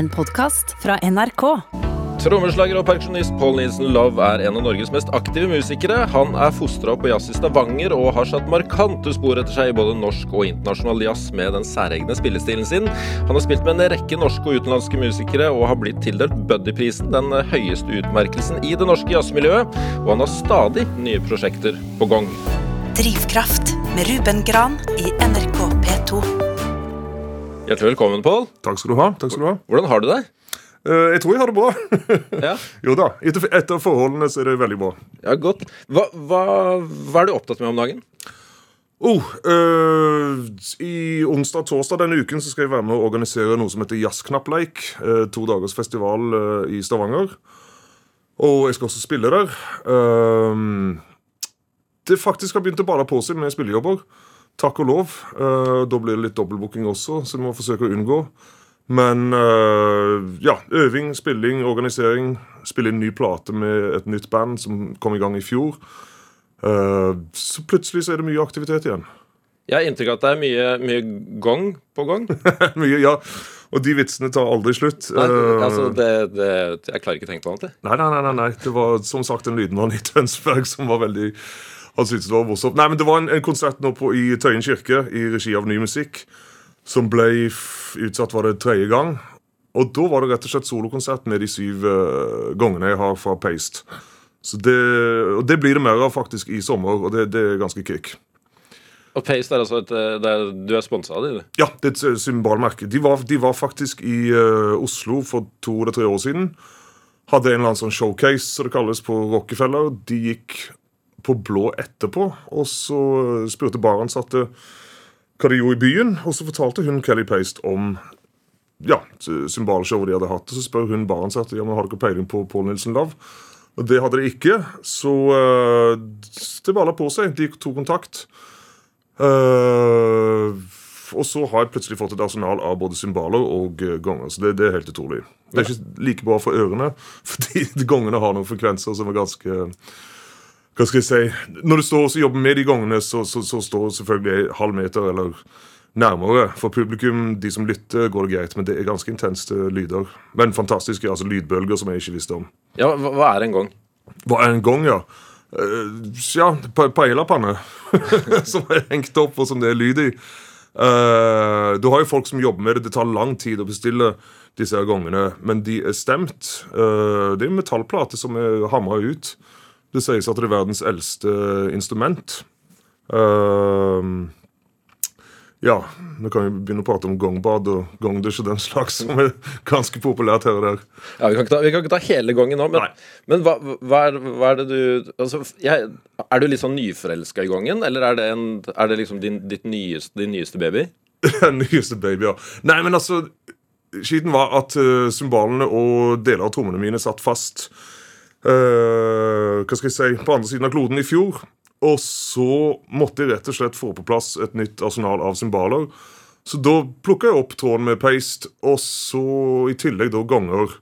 En podkast fra NRK. Trommeslager og pensjonist Paul Nielsen Love er en av Norges mest aktive musikere. Han er fostra opp på jazz i Stavanger og har satt markante spor etter seg i både norsk og internasjonal jazz med den særegne spillestilen sin. Han har spilt med en rekke norske og utenlandske musikere og har blitt tildelt Buddy-prisen, den høyeste utmerkelsen i det norske jazzmiljøet, og han har stadig nye prosjekter på gang. Drivkraft med Ruben Gran i NRK P2. Hjertelig velkommen, Pål. Takk skal du ha. takk skal du ha. Hvordan har du det? Eh, jeg tror jeg har det bra. Ja, jo da, etter, etter forholdene så er det veldig bra. ja godt. Hva, hva, hva er du opptatt med om dagen? Oh, eh, I onsdag-torsdag denne uken så skal jeg være med å organisere noe som heter Jazzknappleik. Uh, to dagers festival eh, i Stavanger. Og jeg skal også spille der. Uh, det faktisk har begynt å bale på seg med spillejobber. Takk og lov. Eh, da blir det litt dobbeltbooking også, så vi må forsøke å unngå. Men eh, ja, øving, spilling, organisering. Spille inn ny plate med et nytt band som kom i gang i fjor. Eh, så plutselig så er det mye aktivitet igjen. Jeg har inntrykk av at det er mye, mye gang på gang. mye, ja. Og de vitsene tar aldri slutt. Nei, altså, det, det, jeg klarer ikke å tenke på annet. Nei, nei, nei, nei. Det var som sagt en lydmann i Tønsberg som var veldig Han syntes det var morsomt. Nei, men det var en, en konsert nå på, i Tøyen kirke i regi av Ny Musikk som ble utsatt var det tredje gang. Og da var det rett og slett solokonsert med de syv uh, gangene jeg har fra Paste. Så det, og det blir det mer av faktisk i sommer, og det, det er ganske kick. Og Paste er altså et eh, er, Du er sponsa av dem. Ja, det er et eh, symbolmerke. De var, de var faktisk i uh, Oslo for to eller tre år siden. Hadde en eller annen sånn showcase, som det kalles, på Rockefeller. De gikk på blå etterpå, og så eh, spurte baransatte hva de gjorde i byen, og så fortalte hun Kelly Paste om ja, symbolshowet de hadde hatt. Og så spør hun baransatte ja, men har dere peiling på Paul Nilsen Love. Og det hadde de ikke, så uh, det balla på seg. De tok kontakt. Uh, og så har jeg plutselig fått et arsenal av både cymbaler og eh, gonger. Så det, det er helt utrolig. Det er ikke like bra for ørene, fordi gongene har noen frekvenser som er ganske Hva skal jeg si Når du står og jobber med de gongene, så, så, så står selvfølgelig halv meter eller nærmere. For publikum, de som lytter, går det greit, men det er ganske intense lyder. Men fantastiske altså lydbølger som jeg ikke visste om. Ja, hva, hva er en gang? Hva er en gong, ja? Uh, ja, paellapanne. som er hengt opp, og som det er lyd i. Uh, du har jo folk som jobber med det. Det tar lang tid å bestille disse gongene, men de er stemt. Uh, det er en metallplate som er hamra ut. Det sies at det er verdens eldste instrument. Uh, ja, nå kan vi begynne å prate om gongbad og gongdusj og den slags, som er ganske populært her og der. Ja, Vi kan ikke ta, vi kan ikke ta hele gongen nå, men, men hva, hva, er, hva er det du altså, jeg, Er du litt sånn nyforelska i gongen, eller er det, en, er det liksom din, ditt nyeste, din nyeste baby? Nyeste baby, ja. Nei, men altså Skiten var at uh, og deler av trommene mine satt fast eh, Hva skal jeg si på andre siden av kloden i fjor. Og så måtte jeg rett og slett få på plass et nytt arsenal av symboler. Så da plukka jeg opp tråden med paste, og så i tillegg da ganger.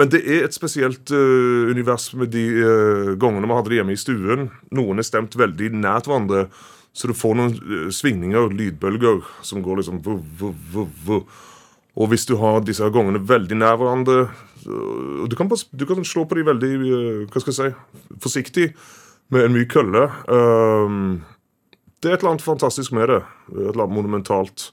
Men det er et spesielt uh, univers med de uh, gangene vi hadde det hjemme i stuen. Noen er stemt veldig nært hverandre, så du får noen uh, svingninger, lydbølger, som går liksom vuh, vuh, vuh, vu. Og hvis du har disse her gangene veldig nær hverandre Du kan, bare, du kan slå på de veldig eh, hva skal jeg si, forsiktig med en myk kølle. Um, det er et eller annet fantastisk med det. Et eller annet monumentalt.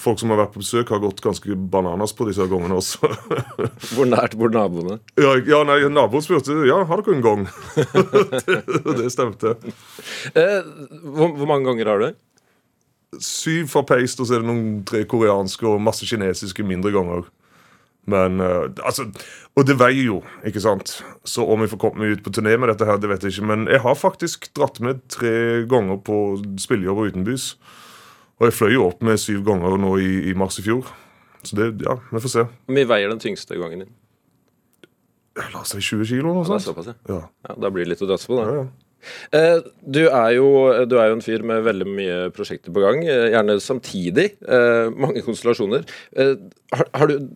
Folk som har vært på besøk, har gått ganske bananas på disse gangene også. Hvor nært bor naboene? Ja, ja nei, Naboen spurte ja, har dere en gang. det, det stemte. Eh, hvor, hvor mange ganger har du? Syv fra Paste, og så er det noen tre koreanske og masse kinesiske mindre ganger. Men uh, altså Og det veier jo, ikke sant? Så om jeg får kommet meg ut på turné med dette, her, det vet jeg ikke. Men jeg har faktisk dratt med tre ganger på spillejobber utenbys. Og jeg fløy jo opp med syv ganger nå i, i mars i fjor. Så det, ja, vi får se. Hvor mye veier den tyngste gangen din? La oss si 20 kilo noe sånt. ja. Ja. ja. Da blir det litt å drasse på, da. Ja, ja. Eh, du, er jo, du er jo en fyr med veldig mye prosjekter på gang, eh, gjerne samtidig. Eh, mange konstellasjoner. Eh, har, har, du,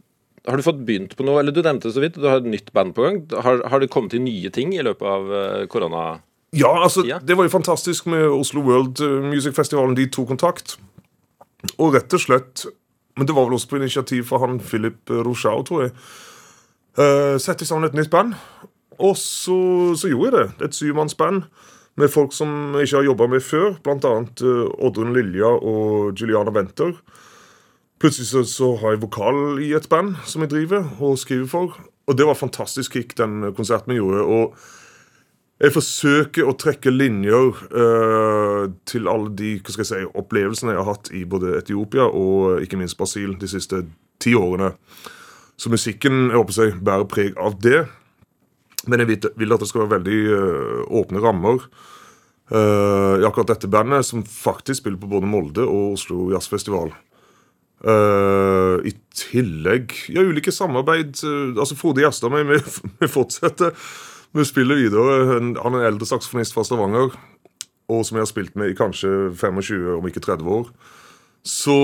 har du fått begynt på noe, eller du nevnte så vidt, du har et nytt band på gang. Har, har det kommet til nye ting i løpet av eh, korona? Ja, altså, det var jo fantastisk med Oslo World eh, Music Festivalen. De tok kontakt. Og rett og slett Men det var vel også på initiativ fra han Philip Rochau, tror jeg. Uh, Sette sammen et nytt band. Og så, så gjorde jeg det. Et syvmannsband med folk som jeg ikke har jobba med før. Blant annet uh, Oddrun Lilja og Juliana Wenter. Plutselig så, så, har jeg vokal i et band som jeg driver og skriver for. Og det var fantastisk kick, den konserten vi gjorde. og jeg forsøker å trekke linjer uh, til alle de hva skal jeg si, opplevelsene jeg har hatt i både Etiopia og ikke minst Brasil de siste ti årene. Så musikken jeg håper jeg, bærer preg av det. Men jeg vil at det skal være veldig uh, åpne rammer. Uh, I akkurat dette bandet, som faktisk spiller på både Molde og Oslo Jazzfestival. Uh, I tillegg ja, ulike samarbeid. altså Frode Gjerstad meg, vi fortsetter. Vi spiller videre. Han er en eldre saksofonist fra Stavanger, og som jeg har spilt med i kanskje 25, om ikke 30 år. Så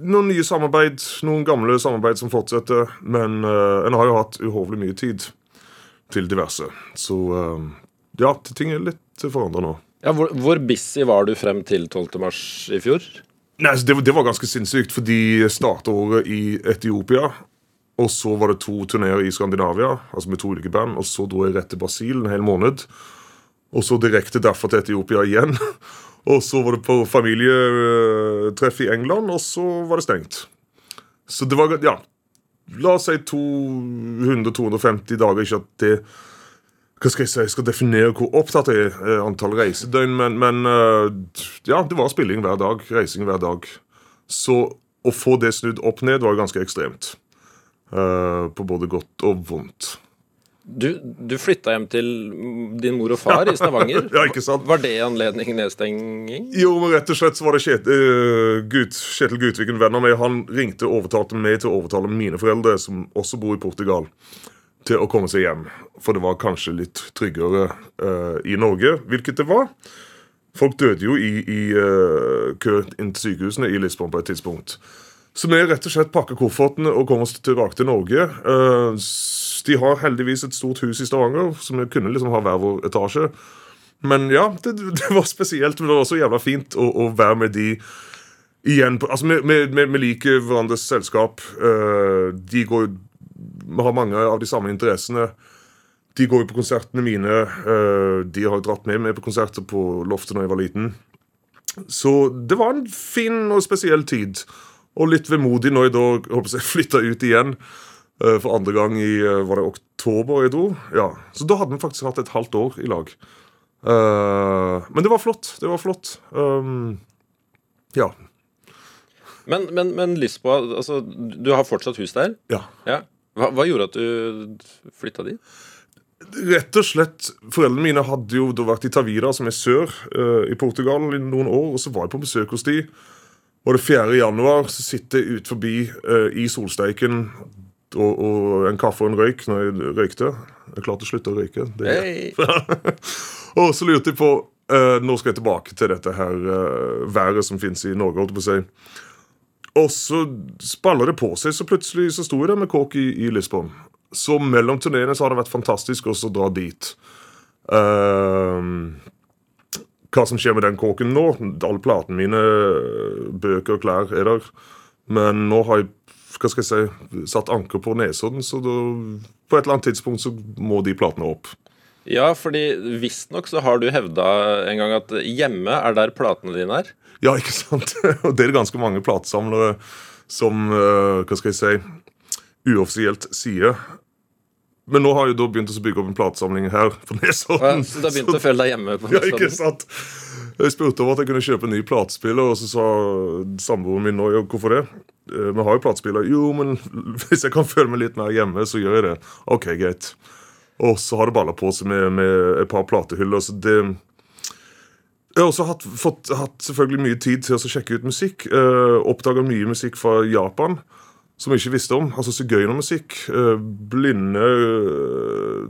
noen nye samarbeid, noen gamle samarbeid som fortsetter. Men uh, en har jo hatt uhorvelig mye tid til diverse. Så uh, ja, ting er litt forandra nå. Ja, hvor, hvor, busy var du frem til 12. mars i fjor? Nei, det, det var ganske sinnssykt, fordi startåret i Etiopia og så var det to turneer i Skandinavia, altså med to ulike band. Og så dro jeg rett til Brasil en hel måned. Og så direkte derfor til Etiopia igjen. og så var det på familietreff i England, og så var det stengt. Så det var Ja. La oss si 200-250 dager. Ikke at det hva skal jeg si, jeg skal definere hvor opptatt jeg er eh, antall reisedøgn, men, men, eh, ja, det var spilling hver dag. Reising hver dag. Så å få det snudd opp ned var ganske ekstremt. Uh, på både godt og vondt. Du, du flytta hjem til din mor og far i Stavanger. ja, ikke sant? Var det anledning nedstenging? Jo, men rett og slett så var det Kjetil, uh, Gut, Kjetil Gutvik, en venn av meg, han ringte og overtalte meg til å overtale mine foreldre, som også bor i Portugal, til å komme seg hjem. For det var kanskje litt tryggere uh, i Norge, hvilket det var. Folk døde jo i, i kø inn til sykehusene i Lisbon på et tidspunkt. Så vi rett og slett pakker koffertene og kommer oss tilbake til Norge. Eh, de har heldigvis et stort hus i Stavanger, så vi kunne liksom ha hver vår etasje. Men ja, det, det var spesielt. Men det var også jævla fint å, å være med de igjen. altså, vi, vi, vi liker hverandres selskap. Eh, de går Vi har mange av de samme interessene. De går jo på konsertene mine. Eh, de har dratt med meg på konserter på loftet da jeg var liten. Så det var en fin og spesiell tid. Og litt vemodig når jeg da håper jeg, flytta ut igjen uh, for andre gang i uh, var det oktober jeg dro. Ja, Så da hadde vi faktisk hatt et halvt år i lag. Uh, men det var flott. Det var flott. Um, ja. Men, men, men Lisboa, altså, du har fortsatt hus der? Ja. ja. Hva, hva, gjorde at du flytta dit? Rett og slett, Foreldrene mine hadde jo vært i Tavira, som er sør i Portugal, i noen år. Og så var jeg på besøk hos de. Og det 4. januar så sitter jeg ut forbi uh, i solsteiken og, og, en kaffe og en røyk når jeg røykte. Jeg klarte å slutte å røyke. Hey. og så lurte jeg på uh, Nå skal jeg tilbake til dette her uh, været som fins i Norge? holdt på å si. Og så spalla det på seg, så plutselig så sto jeg der med kåk i, i Lisbon. Så mellom turneene så har det vært fantastisk også å dra dit. Uh, hva som skjer med den kåken nå. Alle platene mine, bøker og klær er der. Men nå har jeg hva skal jeg si, satt anker på Nesodden, så da, på et eller annet tidspunkt så må de platene opp. Ja, fordi visstnok så har du hevda en gang at hjemme er der platene dine er. Ja, ikke sant? Og det er ganske mange platesamlere som, eh, hva skal jeg si, uoffisielt sier. Men nå har jeg da begynt å bygge opp en platesamling her på Nesodden. Ja, så du har begynt å føle deg hjemme på Nesodden? Ja, ikke sant? Jeg spurte om at jeg kunne kjøpe en ny platespiller, og så sa samboeren min nå ja, hvorfor det? Eh, vi har jo platespiller. Jo, men hvis jeg kan føle meg litt mer hjemme, så gjør jeg det. Ok, greit. Og så har det balla på seg med, med et par platehyller. så det... Jeg har også hatt, fått, hatt selvfølgelig mye tid til å sjekke ut musikk. Eh, Oppdaga mye musikk fra Japan som jeg ikke visste om. Altså sigøynermusikk. Uh, blinde uh,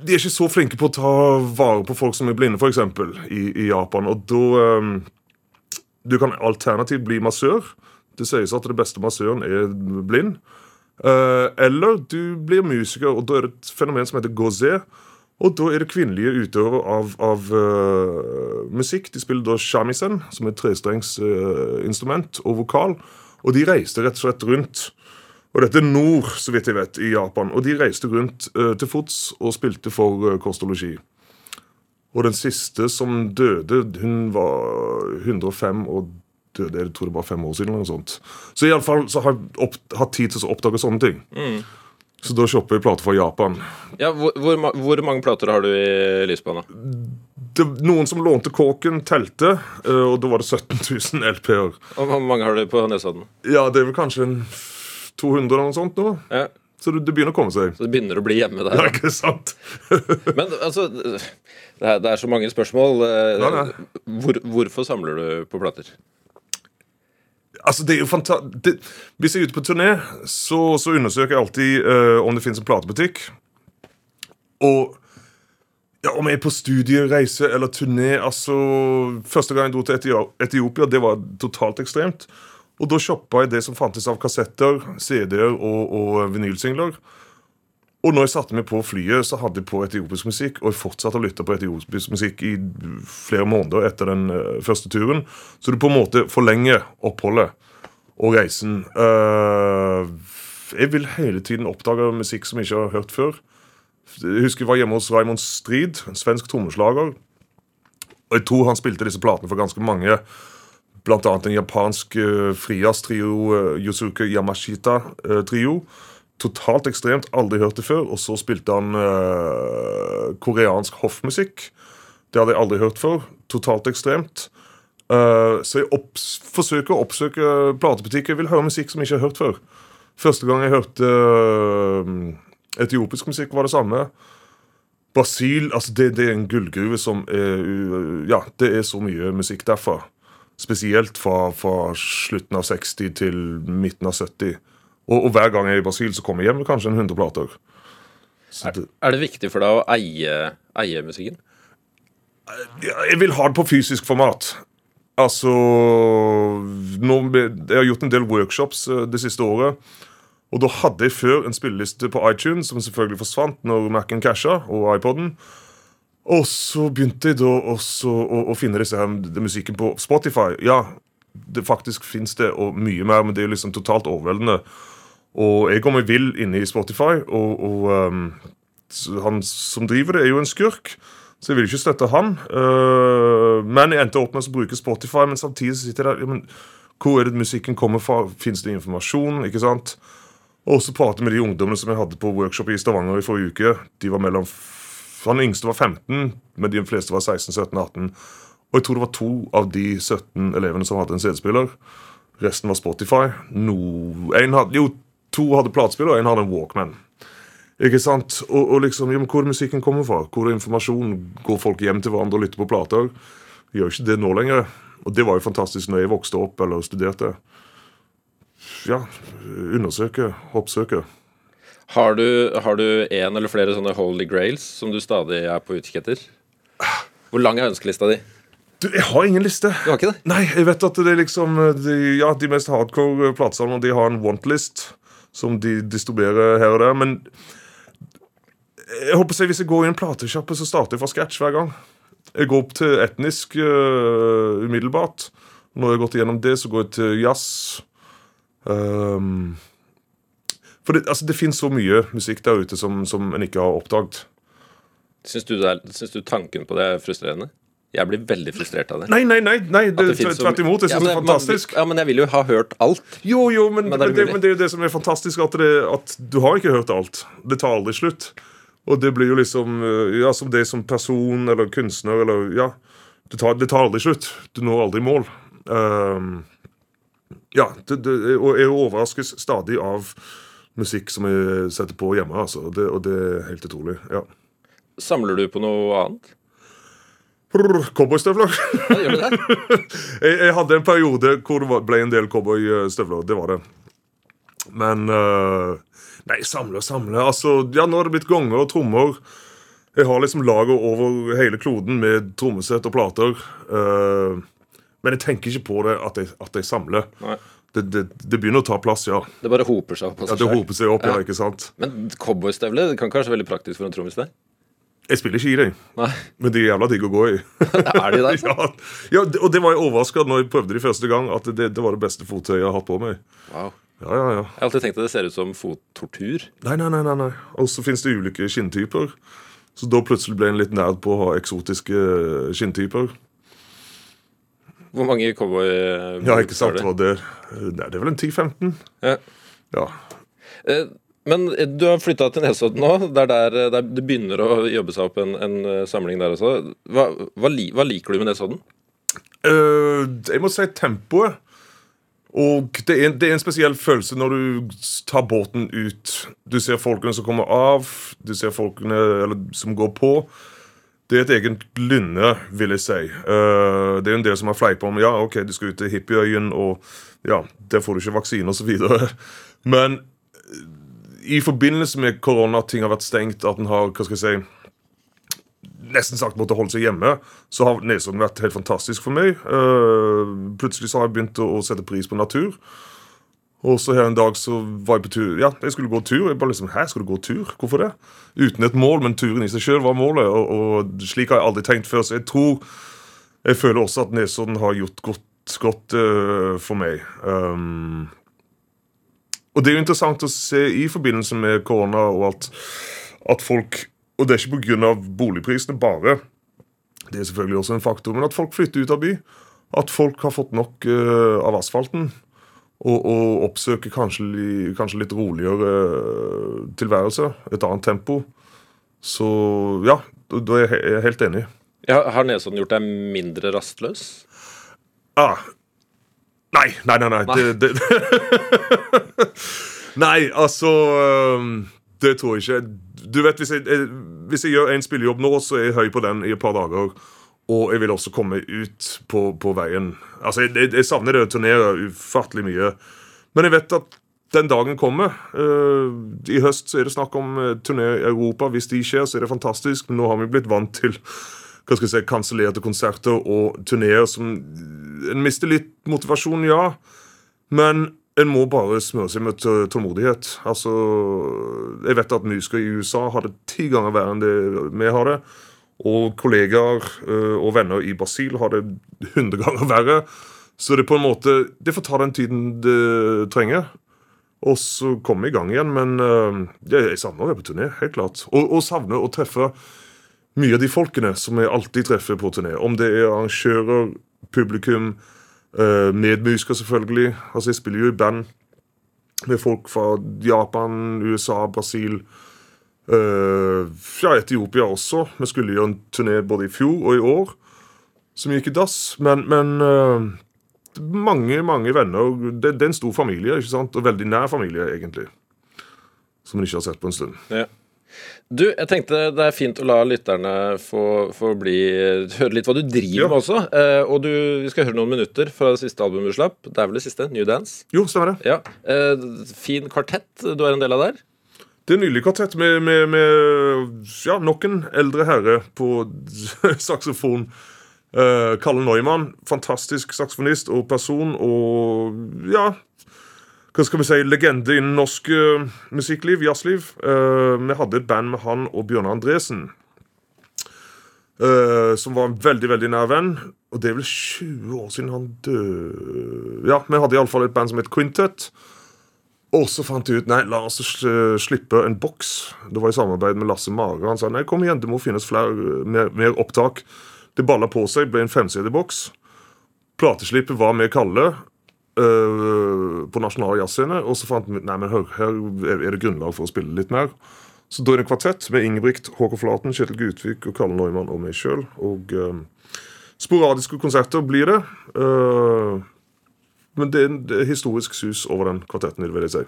De er ikke så flinke på å ta vare på folk som er blinde, f.eks. I, i Japan. Og da um, Du kan alternativt bli massør. Det sies at det beste massøren er blind. Eller du blir musiker, og da er det et fenomen som heter gozé. Og da er det kvinnelige utøvere av, av uh, musikk. De spiller da shamisen, som er trestrengs uh, og vokal. Og de reiste rett og slett rundt. Og dette er nord, så vidt jeg vet, i Japan. Og de reiste rundt uh, til fots og spilte for uh, kost og losji. Og den siste som døde, hun var 105 og døde jeg tror det var fem år siden. eller noe sånt. Så iallfall så har jeg opp, hatt tid til å oppdage sånne ting. Så da shopper jeg plater fra Japan. Ja, hvor, hvor, hvor mange plater har du i lyspana? Det, noen som lånte kåken, telte, eh, og da var det 17 000 LP-er. Hvor mange har du på Nesodden? Ja, det er vel kanskje 200 eller noe sånt nå. Ja, Så det, det begynner å komme seg. så det begynner å bli hjemme Ja, ikke sant? Men altså det er, det er så mange spørsmål. Eh, Hvor, hvorfor samler du på plater? Altså, det er jo fanta det, Hvis jeg er ute på turné, så, så undersøker jeg alltid uh, om det finnes en platebutikk. Og ja, om jeg er på studiereise eller turné altså, Første gang jeg dro til Etiopia, det var totalt ekstremt. Og da shoppa jeg det som fantes av kassetter, CD-er og, og vinylsingler. Og når jeg satte meg på flyet, så hadde jeg på etiopisk musikk, og jeg fortsatte å lytte på etiopisk musikk i flere måneder etter den eh, første turen. Så du på en måte forlenger oppholdet og reisen. Eh, jeg vil hele tiden oppdage musikk som jeg ikke har hørt før. Jeg husker jeg var hjemme hos Raymond Strid, en svensk trommeslager. Og jeg tror han spilte disse platene for ganske mange. Blant annet en japansk uh, frias-trio, uh, Yosuke Yamashita-trio. Totalt ekstremt, aldri hørt det før. Og så spilte han uh, koreansk hoffmusikk. Det hadde jeg aldri hørt før. Totalt ekstremt. Uh, så jeg forsøker å oppsøke platebutikker. Vil høre musikk som jeg ikke har hørt før. Første gang jeg hørte eh, etiopisk musikk, var det samme. Brasil altså det, det er en gullgruve som er Ja, det er så mye musikk derfra. Spesielt fra, fra slutten av 60 til midten av 70. Og, og hver gang jeg er i Brasil, så kommer jeg hjem med kanskje en 100 plater. Det, Er det viktig for deg å eie, eie musikken? jeg vil ha det på fysisk format. Altså nå, Jeg har gjort en del workshops eh, det siste året. Og da hadde jeg før en spilleliste på iTunes, som selvfølgelig forsvant når Mac-en casha, og iPoden. Og så begynte jeg da også å, å finne disse her, musikken på Spotify. Ja, det faktisk fins det, og mye mer, men det er liksom totalt overveldende. Og jeg går meg vill inne i Spotify, og, og um, han som driver det, er jo en skurk. Så jeg vil ikke støtte han. Uh, men jeg endte opp med å bruke Spotify, men samtidig sitter jeg der ja, men Hvor er det musikken kommer fra? Fins det informasjon? ikke sant? Og så prate med de ungdommene som jeg hadde på workshop i Stavanger i forrige uke. De var mellom Han yngste var 15, men de fleste var 16, 17, 18. Og jeg tror det var to av de 17 elevene som hadde en CD-spiller. Resten var Spotify. No, hadde, jo, to hadde platespiller, og en hadde en Walkman. Ikke sant? Og, og liksom, ja, Hvor musikken kommer fra? Hvor er informasjon? Går folk hjem til hverandre og lytter på plater? Gjør ikke det nå lenger. Og det var jo fantastisk når jeg vokste opp eller studerte. Ja, undersøke, oppsøke. Har du, har du en eller flere sånne holy grails som du stadig er på utkikk etter? Hvor lang er ønskelista di? Du, jeg har ingen liste. Du har ikke det? Nei, jeg vet at det er liksom de, Ja, de mest hardcore platesalmene De har en want-list som de distribuerer her og der. Men jeg håper at hvis jeg går i en platesjappe, så starter jeg fra scratch hver gang. Jeg går opp til etnisk uh, umiddelbart. Når jeg har gått igjennom det, så går jeg til jazz. Um, for det, altså, det finnes så mye musikk der ute som, som en ikke har oppdaget. Syns du, er, syns du tanken på det er frustrerende? Jeg blir veldig frustrert av det. Nei, nei, nei, nei det, det tvert imot. Jeg syns ja, det er fantastisk. Man, ja, men jeg vil jo ha hørt alt. Jo, jo, men, Men men, det det, men det er jo det som er fantastisk, at, det, at du har ikke hørt alt. Det tar aldri slutt. Og det blir jo liksom øh, Ja, som det som person eller kunstner eller Ja. Det tar, det tar aldri slutt. Du når aldri mål. Ehm, ja, det, det, og jeg overraskes stadig av musikk som jeg setter på hjemme, altså. Det, og det er helt utrolig. Ja. Samler du på noe annet? Cowboystøvler. Ja, gjør du det? jeg, jeg hadde en periode hvor det ble en del cowboystøvler. Det var det. Men uh, Nei, samle og samle. Altså, ja, nå har det blitt gonger og trommer. Jeg har liksom lager over hele kloden med trommesett og plater. øh, men jeg tenker ikke på det at jeg, at jeg samler. Det, det, det begynner å ta plass, ja. Det bare hoper seg opp. ja det hoper seg opp, ja, ikke sant? Men cowboystøvle kan kanskje være veldig praktisk for en trommis? Jeg spiller ikke i dem, men de er jævla digg å gå i. Er de der? ja, ja, det- og det var jeg overraska når jeg prøvde de første gang, at det, det var det beste fottøyet jeg har hatt på meg. Wow. Ja, ja, ja. Jeg har alltid tenkt at det ser ut som fottortur. Nei, nei, nei. nei, nei. Og så finnes det ulike skinntyper. Så da plutselig ble en litt nerd på å ha eksotiske skinntyper. Hvor mange cowboy... Ja, ikke sant, det det. Det er vel en 10-15. Ja. Ja. Eh, Men eh, du har flytta til Nesodden nå. Det er der, eh, der det begynner å jobbe seg opp en, en samling der også. Hva, hva, hva liker du med Nesodden? Uh, jeg må si tempoet. Og det er, det er en spesiell følelse når du tar båten ut. Du ser folkene som kommer av, du ser folkene eller, som går på. Det er et eget lynne, vil jeg si. Uh, det er en del som har fleipa om ja, ok, du skal ut til hippieøyen, og ja, der får du ikke vaksine osv. Men i forbindelse med korona, at ting har vært stengt, at en har hva skal jeg si, nesten sagt måtte holde seg hjemme, så har Nesodden vært helt fantastisk for meg. Uh, plutselig så har jeg begynt å, å sette pris på natur. Og så her en dag så var jeg på tur. Ja, jeg skulle gå tur. Jeg bare liksom, Hæ, skal du gå tur? Hvorfor det? Uten et mål, men turen i seg sjøl var målet. Og, og slik har jeg aldri tenkt før. Så jeg tror Jeg føler også at Nesodden har gjort godt, godt uh, for meg. Um, og det er jo interessant å se i forbindelse med korona og alt, at folk Og det er ikke pga. boligprisene bare. Det er selvfølgelig også en faktor, men at folk flytter ut av by. At folk har fått nok uh, av asfalten. Og, og oppsøke kanskje, kanskje litt roligere eh, tilværelse. Et annet tempo. Så ja, da er jeg he- jeg helt enig. Ja, har Nesodden gjort deg mindre rastløs? Ah. Nei, nei, nei. nei. Det, det. nei, altså Det tror jeg ikke. Du vet, Hvis jeg, hvis jeg gjør en spillejobb nå, så er jeg høy på den i et par dager. Og jeg vil også komme ut på, på veien. Altså, jeg, jeg, savner det å turnere ufattelig mye. Men jeg vet at den dagen kommer. Uh, I høst så er det snakk om uh, turné i Europa. Hvis de skjer, så er det fantastisk. Men nå har vi blitt vant til hva skal jeg si, kansellerte konserter og turneer som En mister litt motivasjon, ja. Men en må bare smøre seg med tålmodighet. Altså, Jeg vet at musikere i USA har det ti ganger verre enn det vi har det. Og kollegaer øh, og venner i Brasil har det hundre ganger verre. Så det på en måte Det får ta den tiden det trenger. Og så komme i gang igjen. Men jeg, jeg savner å være på turné, helt klart. Og, og savner å treffe mye av de folkene som jeg alltid treffer på turné. Om det er arrangører, publikum, eh, medmusikere selvfølgelig. Altså Jeg spiller jo i band med folk fra Japan, USA, Brasil. Eh, ja, Etiopia også. Vi skulle gjøre en turné både i fjor og i år som gikk i dass. Men, men uh, mange, mange venner. Det, det er en stor familie, ikke sant? og veldig nær familie, egentlig. Som en ikke har sett på en stund. Ja. Du, jeg tenkte det er fint å la lytterne få, få bli, høre litt hva du driver Ja. med også. Eh, og du, vi skal høre noen minutter fra det siste albumet du slapp. Det er vel det siste? New Dance? Jo, stemmer det. Ja. Eh, fin kvartett du er en del av der. Det er nylig kvartett med, med, med ja, nok en eldre herre på saksofon. Uh, Kalle Neumann. Fantastisk saksofonist og person. Og ja Hva skal vi si legende innen norsk uh, musikkliv, jazzliv. Uh, vi hadde et band med han og Bjørnar Andresen. som var en veldig veldig nær venn. Og det er vel 20 år siden han døde Ja, vi hadde iallfall et band som het Quintet. Og så fant jeg ut nei, la oss slippe en boks. Det var i samarbeid med Lasse Mare. Han sa nei, kom igjen, det må finnes flere, mer, mer opptak. Det balla på seg, ble en 5CD-boks. Plateslippet var med Kalle øh, på Nasjonal Jazzscene. Og så fant vi nei, men hør, her er det grunnlag for å spille litt mer. Så da er det en kvartett med Ingebrigt, Håkon Flaten, Kjetil Gutvik og Kalle Neumann og meg sjøl. Og øh, sporadiske konserter blir det. Øh, men det er en det er historisk sus over den kvartetten, vil jeg si.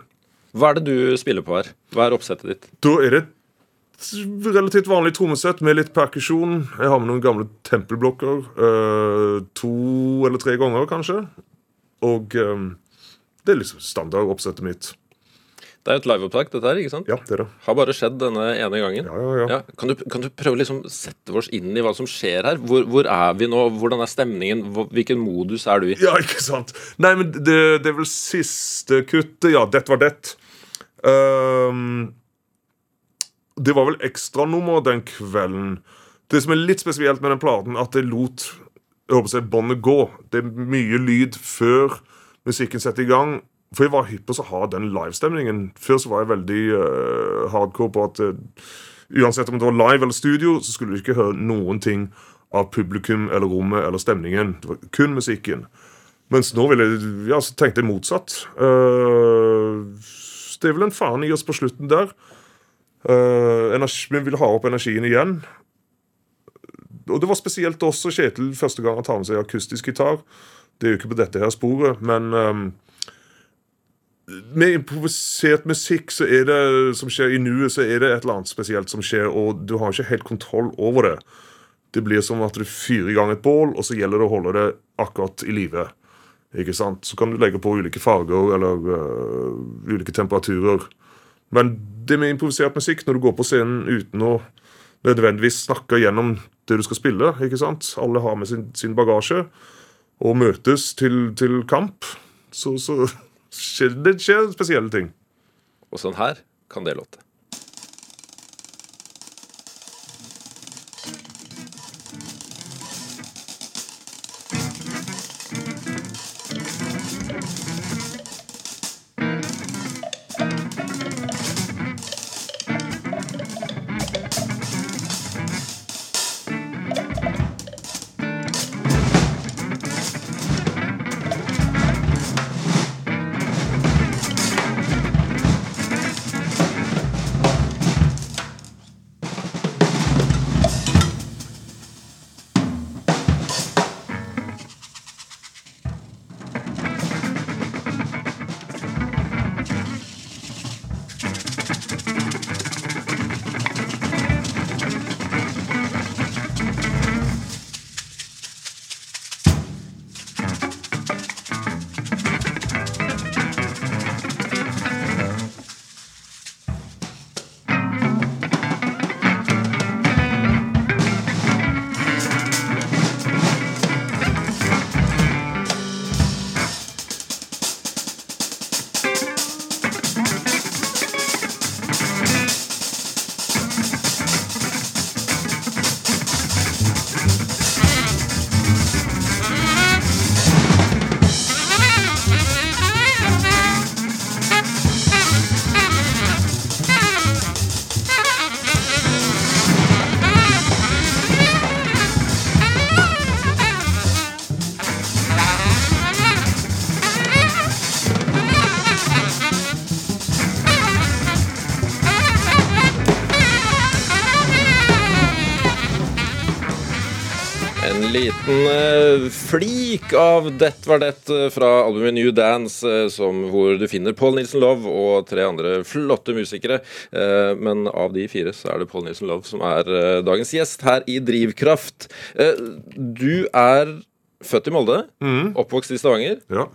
Hva er det du spiller på her? Hva er oppsettet ditt? Da er det et relativt vanlig trommesett med litt perkusjon. Jeg har med noen gamle tempelblokker. eh, to eller tre ganger, kanskje. Og eh, det er liksom standardoppsettet mitt. Det er et liveopptak, dette her, ikke sant? Ja, det er det. Har bare skjedd denne ene gangen. Ja, ja, ja. Ja, kan, du, kan du prøve å liksom sette oss inn i hva som skjer her? Hvor, hvor er vi nå? Hvordan er stemningen? Hvilken modus er du i? Ja, ikke sant? Nei, men det, det er vel siste kuttet. Ja, dette var det. Um, Det var vel ekstranummer den kvelden. Det som er litt spesielt med den platen, at det lot jeg håper å si, båndet gå. Det er mye lyd før musikken setter i gang. For jeg var hypp på å ha den livestemningen. Før så var jeg veldig uh, hardcore på at uh, uansett om det var live eller studio, så skulle du ikke høre noen ting av publikum eller rommet eller stemningen. Det var kun musikken. Mens nå ville jeg, ja, så tenkte jeg motsatt. Uh, det er vel en faen i oss på slutten der. Uh, vi vil ha opp energien igjen. Og det var spesielt også Kjetil første gang han tar med seg akustisk gitar. Det er jo ikke på dette her sporet, men um, med improvisert musikk så er det som skjer i nuet, så er det et eller annet spesielt som skjer, og du har ikke helt kontroll over det. Det blir som at du fyrer i gang et bål, og så gjelder det å holde det akkurat i live. Ikke sant? Så kan du legge på ulike farger eller uh, ulike temperaturer. Men det med improvisert musikk, når du går på scenen uten å nødvendigvis snakke gjennom det du skal spille. ikke sant? Alle har med sin, sin bagasje og møtes til, til kamp. Så, så skjer, det skjer spesielle ting. Og sånn her kan det låte. Liten eh, flik av Det var det eh, fra albumet New Dance, eh, som, hvor du finner Paul Nilsen Love og tre andre flotte musikere. Men av de fire så er det Paul Nilsen Love som er dagens gjest her i Drivkraft. Du er født i Molde, oppvokst i Stavanger. Ja.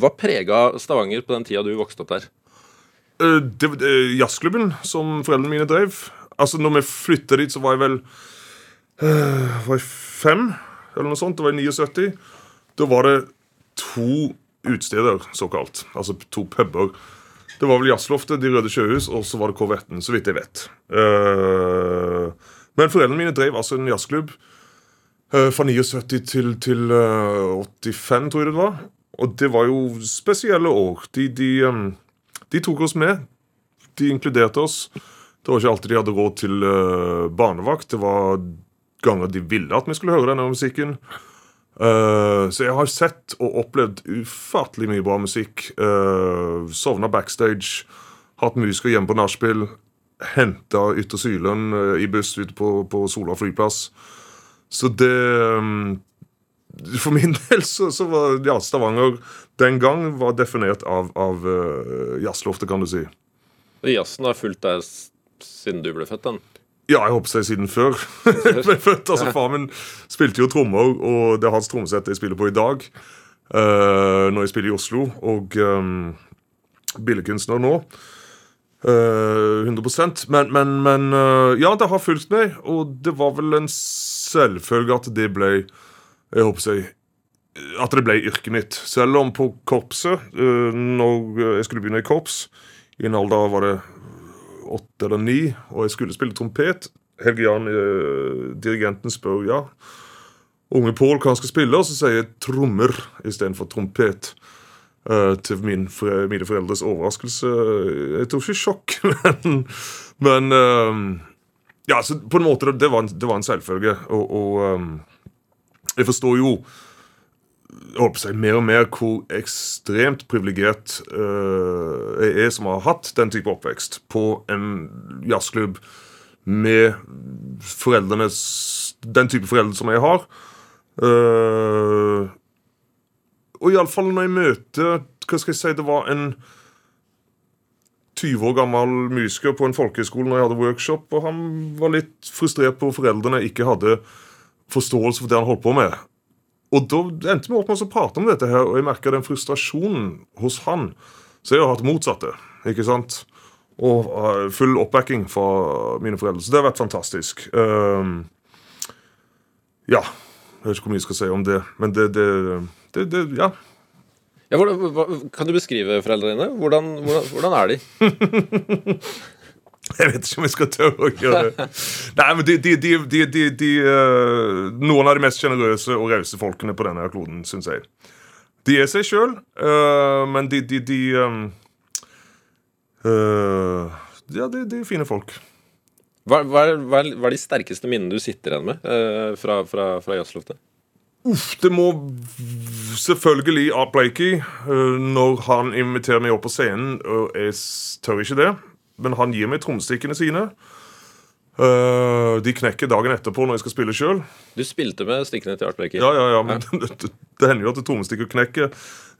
Hva prega Stavanger på den tida du vokste opp der? Det var jazzklubben som foreldrene mine drev. Altså, når vi flytta dit, så var jeg vel uh, Var jeg eller noe sånt? Det var i 79. Da var det to utsteder, såkalt. Altså to puber. Det var vel Jazzloftet, De Røde Sjøhus, og så var det Korvetten, så vidt jeg vet. Eh, men foreldrene mine drev altså en jazzklubb eh, fra 79 til, til eh, 85, tror jeg det var. Og det var jo spesielle år. De, de, de tok oss med. De inkluderte oss. Det var ikke alltid de hadde råd til eh, barnevakt. Det var ganger de ville at vi skulle høre denne musikken. Uh, så jeg har sett og opplevd ufattelig mye bra musikk. Uh, Sovna backstage, hatt musikere hjemme på nachspiel. Henta ytterst Sylund uh, i buss ute på, på Sola flyplass. Så det um, For min del så, så var ja, Stavanger den gang var definert av, av uh, jazzloftet, kan du si. Jazzen har fulgt deg siden du ble født, den. Ja, jeg håper seg siden før. jeg ble født, altså Far min spilte jo trommer, og det er hans trommesett jeg spiller på i dag. Uh, når jeg spiller i Oslo. Og um, billedkunstner nå. Uh, 100% Men, men, men uh, ja, det har fulgt meg, og det var vel en selvfølge at det ble Jeg håper seg at det ble yrket mitt. Selv om på korpset, eh, når jeg skulle begynne i korps, i en alder var det åtte eller ni, og jeg skulle spille trompet. Helge Jan, eh, dirigenten, spør ja. Unge Pål hva skal spille, og så sier jeg trommer istedenfor trompet. eh, til min, mine foreldres overraskelse. Jeg tror ikke sjokk, men, men eh, Ja, så på en måte, det, var, en, det var en selvfølge. Og, og eh, jeg forstår jo å si, mer og mer hvor ekstremt privilegert uh, jeg er som har hatt den type oppvekst på en jazzklubb med Den type foreldre som jeg har. Uh, og iallfall når jeg møter Hva skal jeg si Det var en 20 år gammel musiker på en folkehøyskole når jeg hadde workshop, og han var litt frustrert på at foreldrene ikke hadde forståelse for det han holdt på med. Og da endte vi opp med å prate om dette her, og jeg merka den frustrasjonen hos han. Så jeg har hatt motsatte. ikke sant? Og uh, full oppbacking fra mine foreldre. Så det har vært fantastisk. Um, ja. Jeg vet ikke hvor mye jeg skal si om det, men det, det, det, det Ja. Ja, hvordan, hva, kan du beskrive foreldrene dine? Hvordan, hvordan, hvordan er de? Jeg vet ikke om jeg skal tørre å gjøre det. Nei, men de, de, de, de, eh, Noen av de mest sjenerøse og rause folkene på denne kloden, syns jeg. De er seg sjøl, men de, um, uh, Ja, de, er fine folk. Hva, hva, hva, er, de sterkeste minnene du sitter igjen med uh, fra, fra, fra jazzloftet? Det må selvfølgelig Art Blakey Uh, når han inviterer meg opp på scenen. Og jeg tør ikke det, men han gir meg trommestikkene sine. Uh, de knekker dagen etterpå når jeg skal spille sjøl. Du spilte med stikkene til Art Blakey. Ja, ja, ja, men det, det, det hender jo at trommestikker knekker.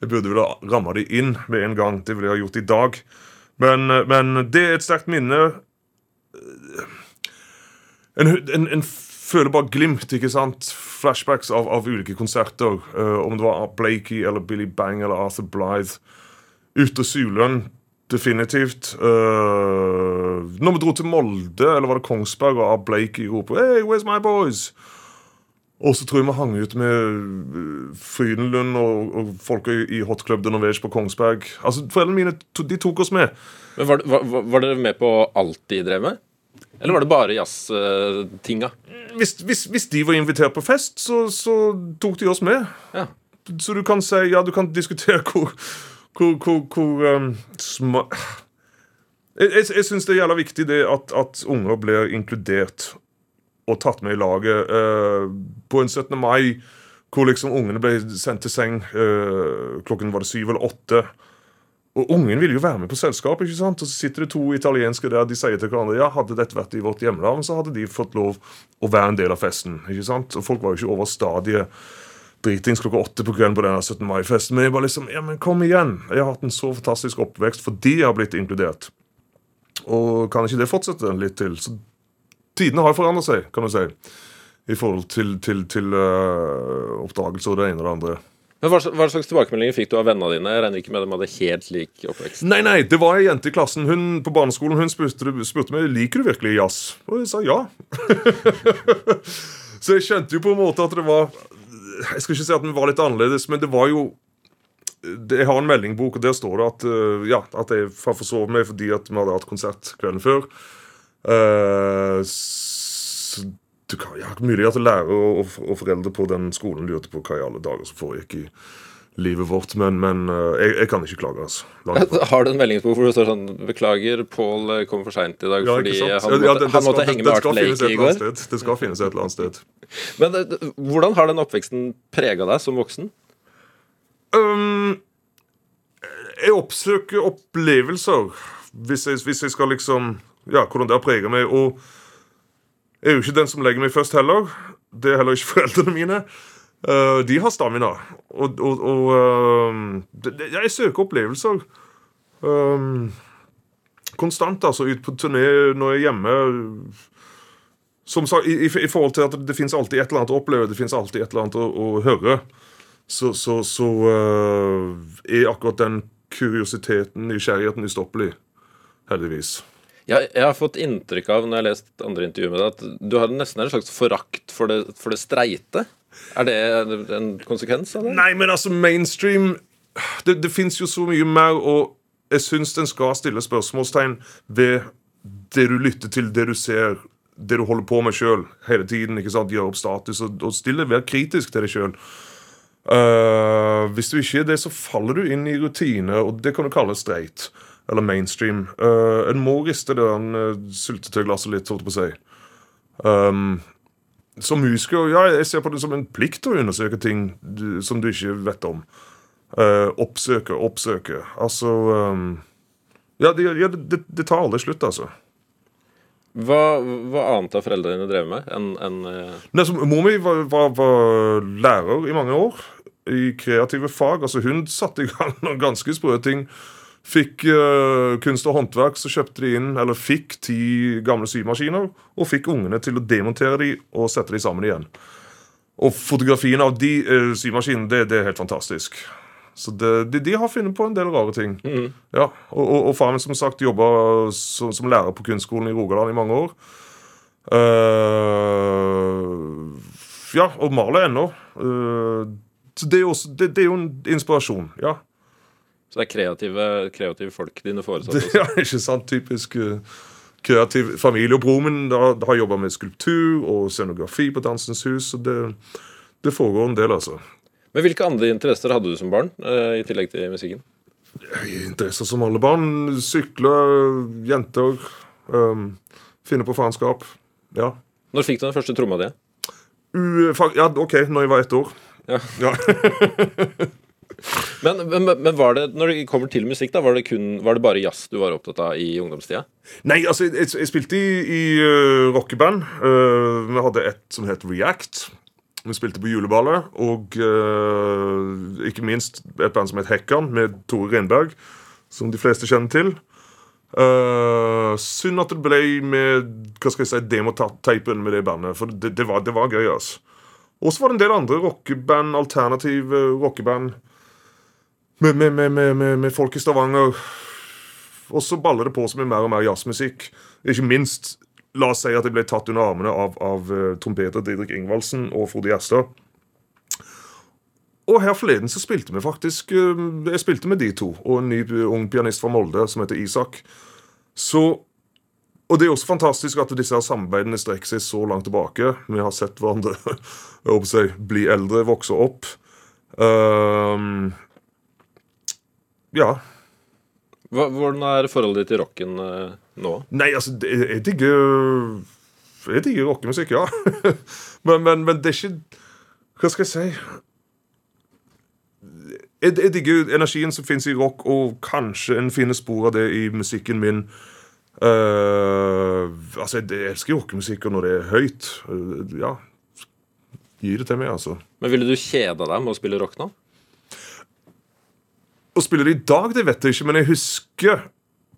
Jeg burde vel ha ramma de inn med en gang. Det ville jeg ha gjort i dag. Men, eh, men det er et sterkt minne. En, en, en føler bare glimt, ikke sant? Flashbacks av, av ulike konserter. Uh, om det var Blakey eller Billy Bang eller Arthur Blythe. Ute Suløn, definitivt. Uh, når vi dro til Molde, eller var det Kongsberg, og Art Blakey roper Hey, where's my boys? Og så tror jeg vi hang ut med øh, Frydenlund og, og folk i, i Hot Club de Norvège på Kongsberg. Altså, Foreldrene mine to, de tok oss med. Men var, var, var- var dere med på alt de drev med? Eller var det bare jazztinga? Hvis, hvis, hvis de var invitert på fest, så, så tok de oss med. Ja. Så du kan si Ja, du kan diskutere hvor Hvor, hvor, hvor um, sma... Jeg, jeg, jeg syns det er jævla viktig det at, at unger blir inkludert og tatt med i laget. Uh, på en 17. mai hvor liksom ungene ble sendt til seng uh, klokken var det syv eller åtte. Og ungen ville jo være med på selskap, ikke sant? og så sitter det to italienske der. De sier til hverandre ja, hadde dette vært i vårt hjemland, så hadde de fått lov å være en del av festen. ikke sant? Og folk var jo ikke over stadiet dritings klokka åtte på kvelden på denne 17. mai-festen. Men jeg bare liksom, ja, men kom igjen! Jeg har hatt en så fantastisk oppvekst fordi jeg har blitt inkludert. Og kan ikke det fortsette litt til? Så tidene har forandret seg, kan du si. I forhold til, til, til uh, oppdagelse og det ene og det andre. Men hva, slags- hva slags tilbakemeldinger fikk du av vennene dine? Jeg regner ikke med dem hadde helt lik oppvekst. Nei, nei, det var ei jente i klassen hun på barneskolen hun spurte, spurte meg liker du virkelig jazz. Og jeg sa ja. Så jeg skjønte jo på en måte at det var Jeg skal ikke si at den var litt annerledes, men det var jo Jeg har en meldingbok, og der står det at, øh, ja, at jeg har forsovet meg fordi at vi hadde hatt konsert kvelden før. Uh, så du kan, ja, mulig at lærere og, og foreldre på den skolen lurte på hva i alle dager som foregikk i livet vårt, men, men øh, jeg, jeg kan ikke klage. altså. Har du en meldingsbok hvor det står sånn Beklager, Pål kom for seint i dag Ja, fordi han måtte, Ja, det- det han måtte skal- henge med Art Blakey i går. Det skal finnes et eller annet sted. Men eh, hvordan har den oppveksten prega deg som voksen? Um, jeg oppsøker opplevelser hvis jeg, hvis jeg skal liksom Ja, hvordan det har preget meg. Og jeg er jo ikke den som legger meg først heller. Det er heller ikke foreldrene mine. Uh, de har stamina. Og, og, og uh, Jeg søker opplevelser. Um, konstant, altså. Ut på turné når jeg er hjemme. Som sagt, i, i, forhold til at det fins alltid et eller annet å oppleve, det fins alltid et eller annet å, å høre så, så, så uh, er akkurat den kuriositeten, nysgjerrigheten, ustoppelig. Heldigvis. Jeg, jeg har fått inntrykk av når jeg har lest andre intervjuer med deg, at du har nesten en slags forakt for det, for det streite. Er det en konsekvens av det? Nei, men altså, mainstream Det, det fins jo så mye mer, og jeg syns den skal stille spørsmålstegn ved det du lytter til, det du ser, det du holder på med sjøl hele tiden. ikke sant, Gjøre opp status og, og stille, være kritisk til deg sjøl. hvis du ikke er det, så faller du inn i rutine, og det kan du kalle straight. Eller mainstream. Uh, en må riste det uh, syltetøyglasset litt, holdt jeg på å si. Um, som musiker, ja, jeg ser på det som en plikt å undersøke ting du, som du ikke vet om. Uh, oppsøke, oppsøke. Altså um, Ja, det, ja, det, det, tar aldri slutt, altså. Hva, hva annet har foreldrene dine drevet med enn en, uh... Nei, Mor mi var, var, var, lærer i mange år i kreative fag. Altså Hun satte i gang noen ganske sprø ting Fikk uh, kunst og håndverk, så kjøpte de inn, eller fikk ti gamle symaskiner og fikk ungene til å demontere de og sette de sammen igjen. Og fotografien av de uh, symaskinene, det, det, er helt fantastisk. Så det, de, de, har funnet på en del rare ting. Mm. Ja, og, og, og faren min som sagt jobba som, som, lærer på kunstskolen i Rogaland i mange år. Uh, ja, og maler ennå. Uh, det, det, det, er jo en inspirasjon. ja så det er kreative, kreative folk, dine foresatte? Ja, ikke sant. Typisk uh, kreativ familie. Og broren min har jobba med skulptur og scenografi på Dansens Hus. Så det, det, foregår en del, altså. Men Hvilke andre interesser hadde du som barn, uh, i tillegg til musikken? Interesser som alle barn. Sykle, jenter. Um, finne på faenskap. Ja. Når fikk du den første tromma di? Ja, OK, når jeg var ett år. Ja. ja. Men, men, men, var det, når det kommer til musikk, da, var det, kun, var det bare jazz du var opptatt av i ungdomstida? Nei, altså, jeg, jeg spilte i, i uh, rockeband. Uh, vi hadde et som het React. Vi spilte på juleballet. Og uh, ikke minst et band som het Hekkan, med Tore Renberg, som de fleste kjenner til. Uh, synd at det ble med hva skal jeg si, demoteipen med det bandet, for det, det, var, det var, gøy. altså. Og så var det en del andre rockeband, alternative rockeband med, med, med, med, folk i Stavanger. Og så baller det på seg med mer og mer jazzmusikk. Ikke minst La oss si at jeg ble tatt under armene av, av uh, trompeter Didrik Ingvaldsen og Frode Gjerstad. Og her forleden så spilte vi faktisk uh, Jeg spilte med de to og en ny uh, ung pianist fra Molde som heter Isak. Så og det er også fantastisk at disse her samarbeidene strekker seg så langt tilbake. Vi har sett hverandre jeg, bli eldre, vokse opp. Uh, ja. Hva, hvordan er forholdet ditt til rocken uh, nå? Nei, altså, jeg digger Jeg digger rockemusikk, ja. men, men, men, det er ikke Hva skal jeg si? Jeg, jeg digger energien som fins i rock, og kanskje en finner spor av det i musikken min. Uh, altså, jeg elsker rockemusikk når det er høyt. Uh, ja. Gi det til meg, altså. Men ville du kjeda deg med å spille rock nå? Å spiller i dag, det vet jeg ikke, men jeg husker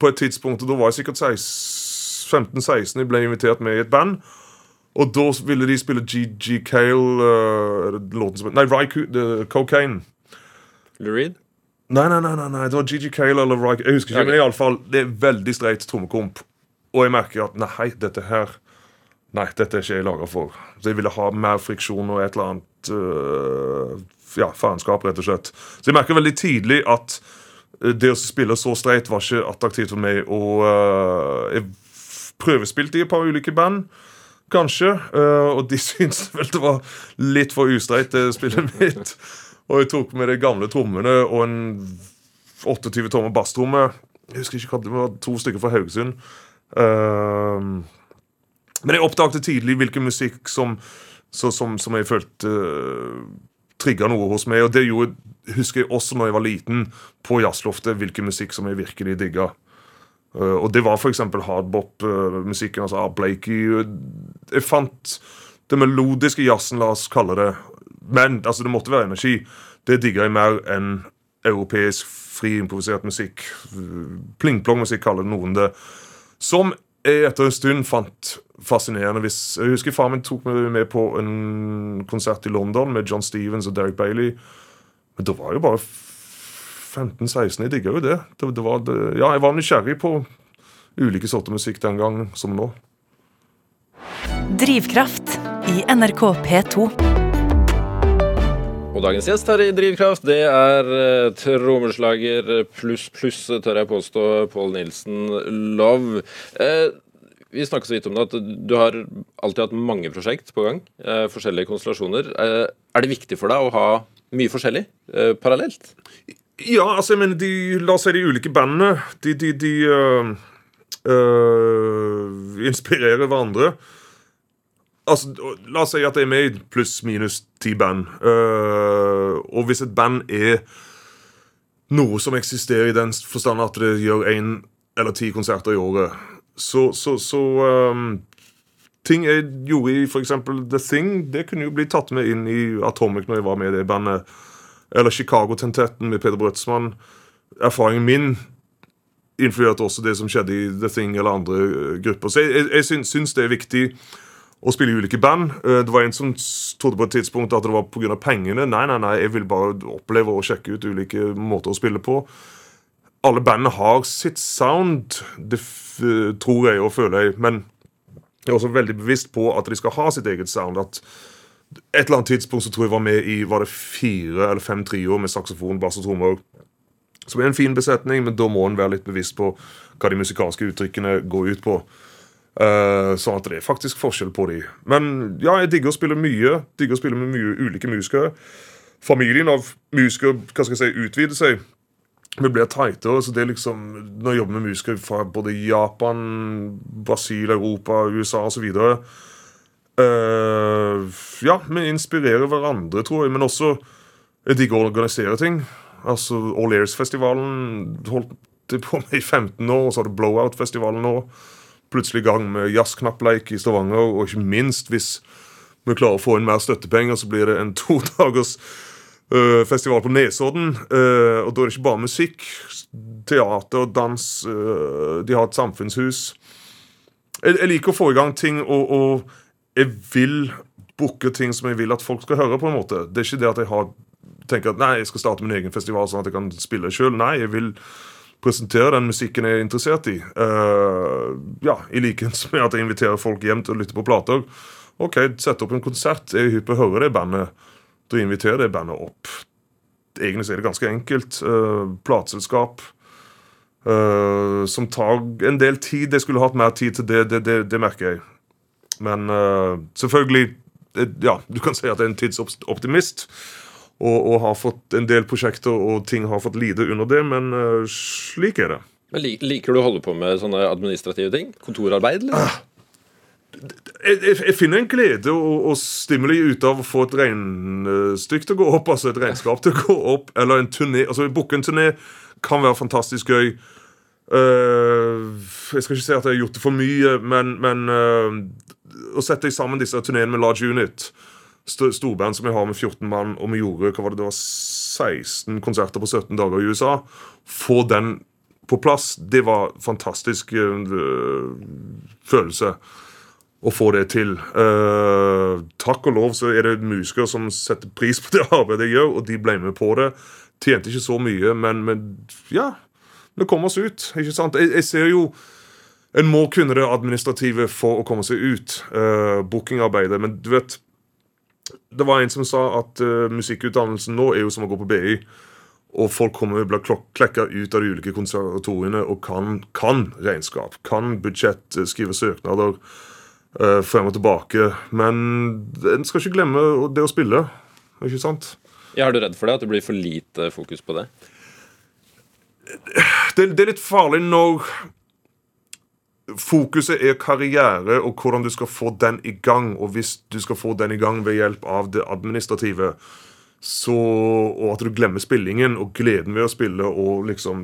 på et tidspunkt, og da var jeg sikkert 15-16, jeg ble invitert med i et band. Og da ville de spille GG Cale uh, låten som Nei, Ry uh, Cocaine. Lou Reed? Nei, nei, nei, nei, det var GG Cale eller Ry Jeg husker ikke, okay. men iallfall, det er veldig streit trommekomp. Og jeg merker at nei, dette her Nei, dette er ikke jeg laga for. Så jeg ville ha mer friksjon og et eller annet ja, faenskap, rett og slett. Så jeg merker veldig tidlig at eh, det å spille så streit var ikke attraktivt for meg. Og uh, jeg prøvespilte i et par ulike band, kanskje. Uh, og de syntes vel det var litt for ustreit, det spillet mitt. Og jeg tok med de gamle trommene og en 28 tommer basstromme. Jeg husker ikke hva det var, to stykker fra Haugesund. Uh, men jeg oppdaget tidlig hvilken musikk som, så, som, som jeg følte uh, trigga noe hos meg. Og det gjorde, husker jeg også når jeg var liten, på jazzloftet, hvilken musikk som jeg virkelig digga. Uh, og det var f.eks. hardbop-musikken, uh, altså Blakey. Jeg fant det melodiske jazzen, la oss kalle det. Men altså, det måtte være energi. Det digga jeg mer enn europeisk fri improvisert musikk. Pling-plong-musikk kaller noen det. Som jeg etter en stund fant fascinerende. Hvis, jeg husker far min tok meg med på en konsert i London med John Stevens og Derek Bailey. Men da var jo bare 15-16. Jeg digga jo det. Det, det, det. Ja, jeg var nysgjerrig på ulike sorter musikk den gang som nå. Drivkraft i NRK P2. Og dagens gjest her i Drivkraft, det er uh, trommeslager pluss pluss, tør jeg påstå, Pål Nilsen Love. Eh, Vi snakket så vidt om det, at du har alltid hatt mange prosjekt på gang. Eh, forskjellige konstellasjoner. Eh, er det viktig for deg å ha mye forskjellig eh, parallelt? Ja, altså, jeg mener, de, la oss si de ulike bandene. De, de, de øh, øh, inspirerer hverandre. Altså, La oss si at jeg er med i pluss-minus ti band. Uh, og hvis et band er noe som eksisterer i den forstand at det gjør én eller ti konserter i året, så, så, så um, Ting jeg gjorde i f.eks. The Thing, det kunne jo bli tatt med inn i Atomic når jeg var med i det bandet. Eller Chicago-tentetten med Peder Brøtsmann. Erfaringen min influerte også det som skjedde i The Thing eller andre eh, grupper. Så jeg, jeg, jeg syns, syns det er viktig å spille i ulike band. Eh, det var en som trodde på et tidspunkt at det var pga. pengene. Nei, nei, nei, jeg vil bare oppleve og sjekke ut ulike måter å spille på. Alle bandene har sitt sound, det tror jeg og føler jeg. Men jeg er også veldig bevisst på at de skal ha sitt eget sound. at et eller annet tidspunkt så tror jeg var med i var det fire eller fem trioer med saksofon, bass og trommer. Som er en fin besetning, men da må en være litt bevisst på hva de musikalske uttrykkene går ut på. Sånn at det er faktisk forskjell på de. Men ja, jeg digger å spille mye. Digger å spille med mye ulike musikere. Familien av musikere hva skal jeg si, utvider seg. Vi blir tightere. så det er liksom, Når jeg jobber med musikere fra både Japan, Brasil, Europa, USA osv. Uh, ja, vi inspirerer hverandre, tror jeg. Men også jeg digger å organisere ting. Altså All Ears-festivalen holdt det på med i 15 år, og så har du Blowout-festivalen nå. Plutselig i gang med jazzknappleik i Stavanger, og ikke minst hvis vi klarer å få inn mer støttepenger, så blir det en to dagers uh, festival på Nesodden. Uh, og da er det ikke bare musikk. Teater, dans. Uh, de har et samfunnshus. Jeg, jeg, liker å få i gang ting, og, og jeg vil booke ting som jeg vil at folk skal høre. på en måte. Det er ikke det at jeg har, tenker at nei, jeg skal starte min egen festival sånn at jeg kan spille sjøl. Nei, jeg vil presentere den musikken jeg er interessert i. Uh, ja, I likhet med at jeg inviterer folk hjem til å lytte på plater. OK, sett opp en konsert. Jeg er hypp på å høre det bandet. Da inviterer det bandet opp. Egentlig er det ganske enkelt. Uh, plateselskap. Uh, som tar en del tid. Jeg skulle hatt mer tid til det, det, det, det merker jeg. Men uh, selvfølgelig Ja, du kan si at jeg er en tidsoptimist. Og, og, har fått en del prosjekter, og ting har fått lide under det. Men uh, slik er det. Men Liker du å holde på med sånne administrative ting? Kontorarbeid? eller? Ah. Jeg, jeg, jeg, finner en glede og, og stimuli ut av å få et regnestykke til å gå opp. Altså et regnskap til å gå opp, eller en turné. Altså Booke en turné kan være fantastisk gøy. Uh, jeg skal ikke si at jeg har gjort det for mye, men, men uh, å sette sammen disse turneene med large unit, storband som jeg har med 14 mann, og vi gjorde hva var det, det var 16 konserter på 17 dager i USA, få den på plass, det var fantastisk øh, følelse å få det til. Uh, takk og lov så er det musikere som setter pris på det arbeidet jeg gjør, og de ble med på det. Tjente ikke så mye, men, men ja, vi kom oss ut. ikke sant? Jeg, jeg ser jo en må kunne det administrative for å komme seg ut. Uh, bookingarbeidet. Men du vet Det var en som sa at uh, musikkutdannelsen nå er jo som å gå på BI. Og folk kommer blir klekka ut av de ulike konservatoriene og kan, kan regnskap, kan budsjett, eh, skrive søknader uh, frem og tilbake. Men en skal ikke glemme det å spille. Ikke sant? Ja, Er du redd for det? At det blir for lite fokus på det? Det, det er litt farlig når Fokuset er karriere og hvordan du skal få den i gang. Og hvis du skal få den i gang ved hjelp av det administrative, så, og at du glemmer spillingen og gleden ved å spille og liksom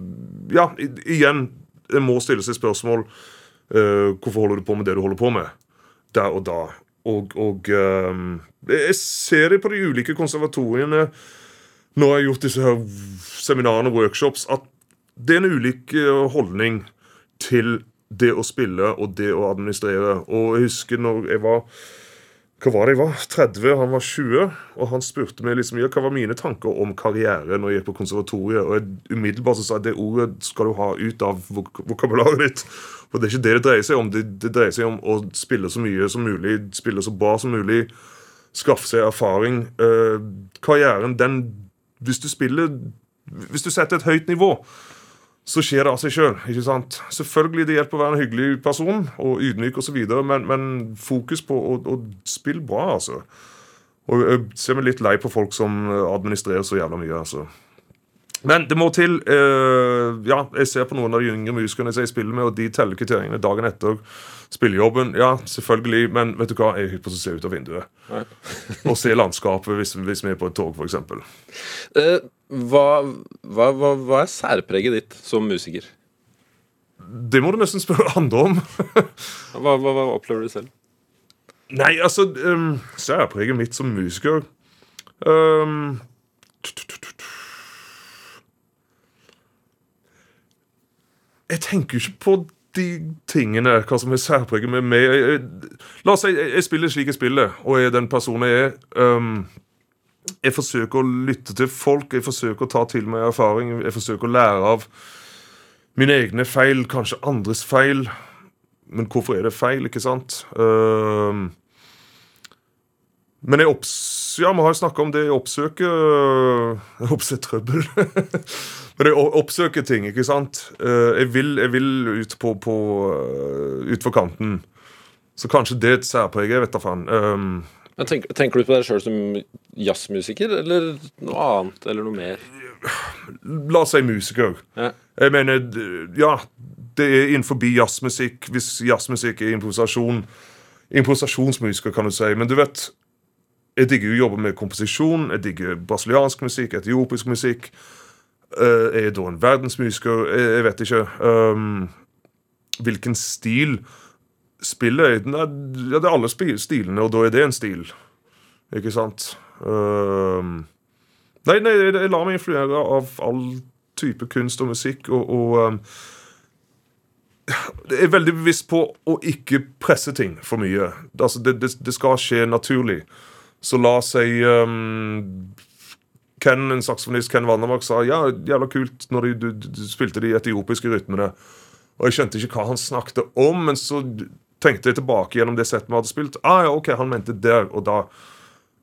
Ja, igjen, det må stille seg spørsmål uh, Hvorfor holder du på med det du holder på med der og da? Og, og um, jeg ser det på de ulike konservatoriene når jeg har gjort disse her seminarene og workshops, at det er en ulik eh, holdning til det å spille og det å administrere. Og jeg husker når jeg var hva var det jeg var? 30, han var 20. Og han spurte meg liksom, ja, hva var mine tanker om karriere når jeg gikk på konservatoriet. Og jeg umiddelbart så sa jeg det ordet skal du ha ut av vok vokabularet ditt. For det er ikke det det dreier seg om. Det, det, dreier seg om å spille så mye som mulig, spille så bra som mulig, skaffe seg erfaring. Eh, karrieren, den Hvis du spiller Hvis du setter et høyt nivå, så skjer det av seg sjøl. Selvfølgelig det hjelper å være en hyggelig person og ydmyk osv., men, men fokus på å, å spille bra, altså. Og jeg ser meg litt lei på folk som administrerer så jævla mye. altså. Men det må til. Eh, ja, Jeg ser på noen av de yngre musikerne jeg spiller med, og de teller kvitteringene dagen etter spillejobben. Ja, selvfølgelig, men vet du hva? Jeg er hypp på å se ut av vinduet. og se landskapet hvis, hvis vi er på et tog, f.eks. Eh, hva, hva, hva, hva er særpreget ditt som musiker? Det må du nesten spørre andre om. hva, opplever du selv? Nei, altså um, Særpreget mitt som musiker um, Jeg tenker jo ikke på de tingene, hva som er særpreget med meg. La oss si jeg, jeg, spiller slik jeg spiller, og er den personen jeg er. Um, jeg forsøker å lytte til folk, jeg forsøker å ta til meg erfaring. Jeg forsøker å lære av mine egne feil, kanskje andres feil. Men hvorfor er det feil, ikke sant? Uh, men jeg opps... Ja, vi har jo snakka om det. Jeg oppsøker Jeg oppsøker trøbbel. Men jeg oppsøker ting, ikke sant. Uh, jeg vil, jeg vil ut på, på uh, utfor kanten. Så kanskje det er et særpreg. Jeg vet da faen. Um, tenker, tenker, du på deg sjøl som jazzmusiker, eller noe annet? Eller noe mer? La oss si musiker. Ja. Jeg mener, ja, det er innenfor jazzmusikk. Hvis jazzmusikk er improvisasjon Improvisasjonsmusiker, kan du si. Men du vet jeg digger jo å jobbe med komposisjon. Jeg digger brasiliansk musikk, etiopisk musikk. Jeg er da en verdensmusiker? Jeg, jeg vet ikke. Um, hvilken stil spiller jeg? Nei, ja, det er alle stilene, og da er det en stil. Ikke sant? Um, nei, nei, jeg lar meg influere av all type kunst og musikk, og, og um, jeg er veldig bevisst på å ikke presse ting for mye. Altså, det, det, det skal skje naturlig. Så la seg um, Ken, en saksofonist, Ken Vandermark sa ja, jævla kult når du, du, du spilte de etiopiske rytmene. Og jeg skjønte ikke hva han snakket om, men så tenkte jeg tilbake gjennom det settet vi hadde spilt. Ah, ja, ok, han mente der og da.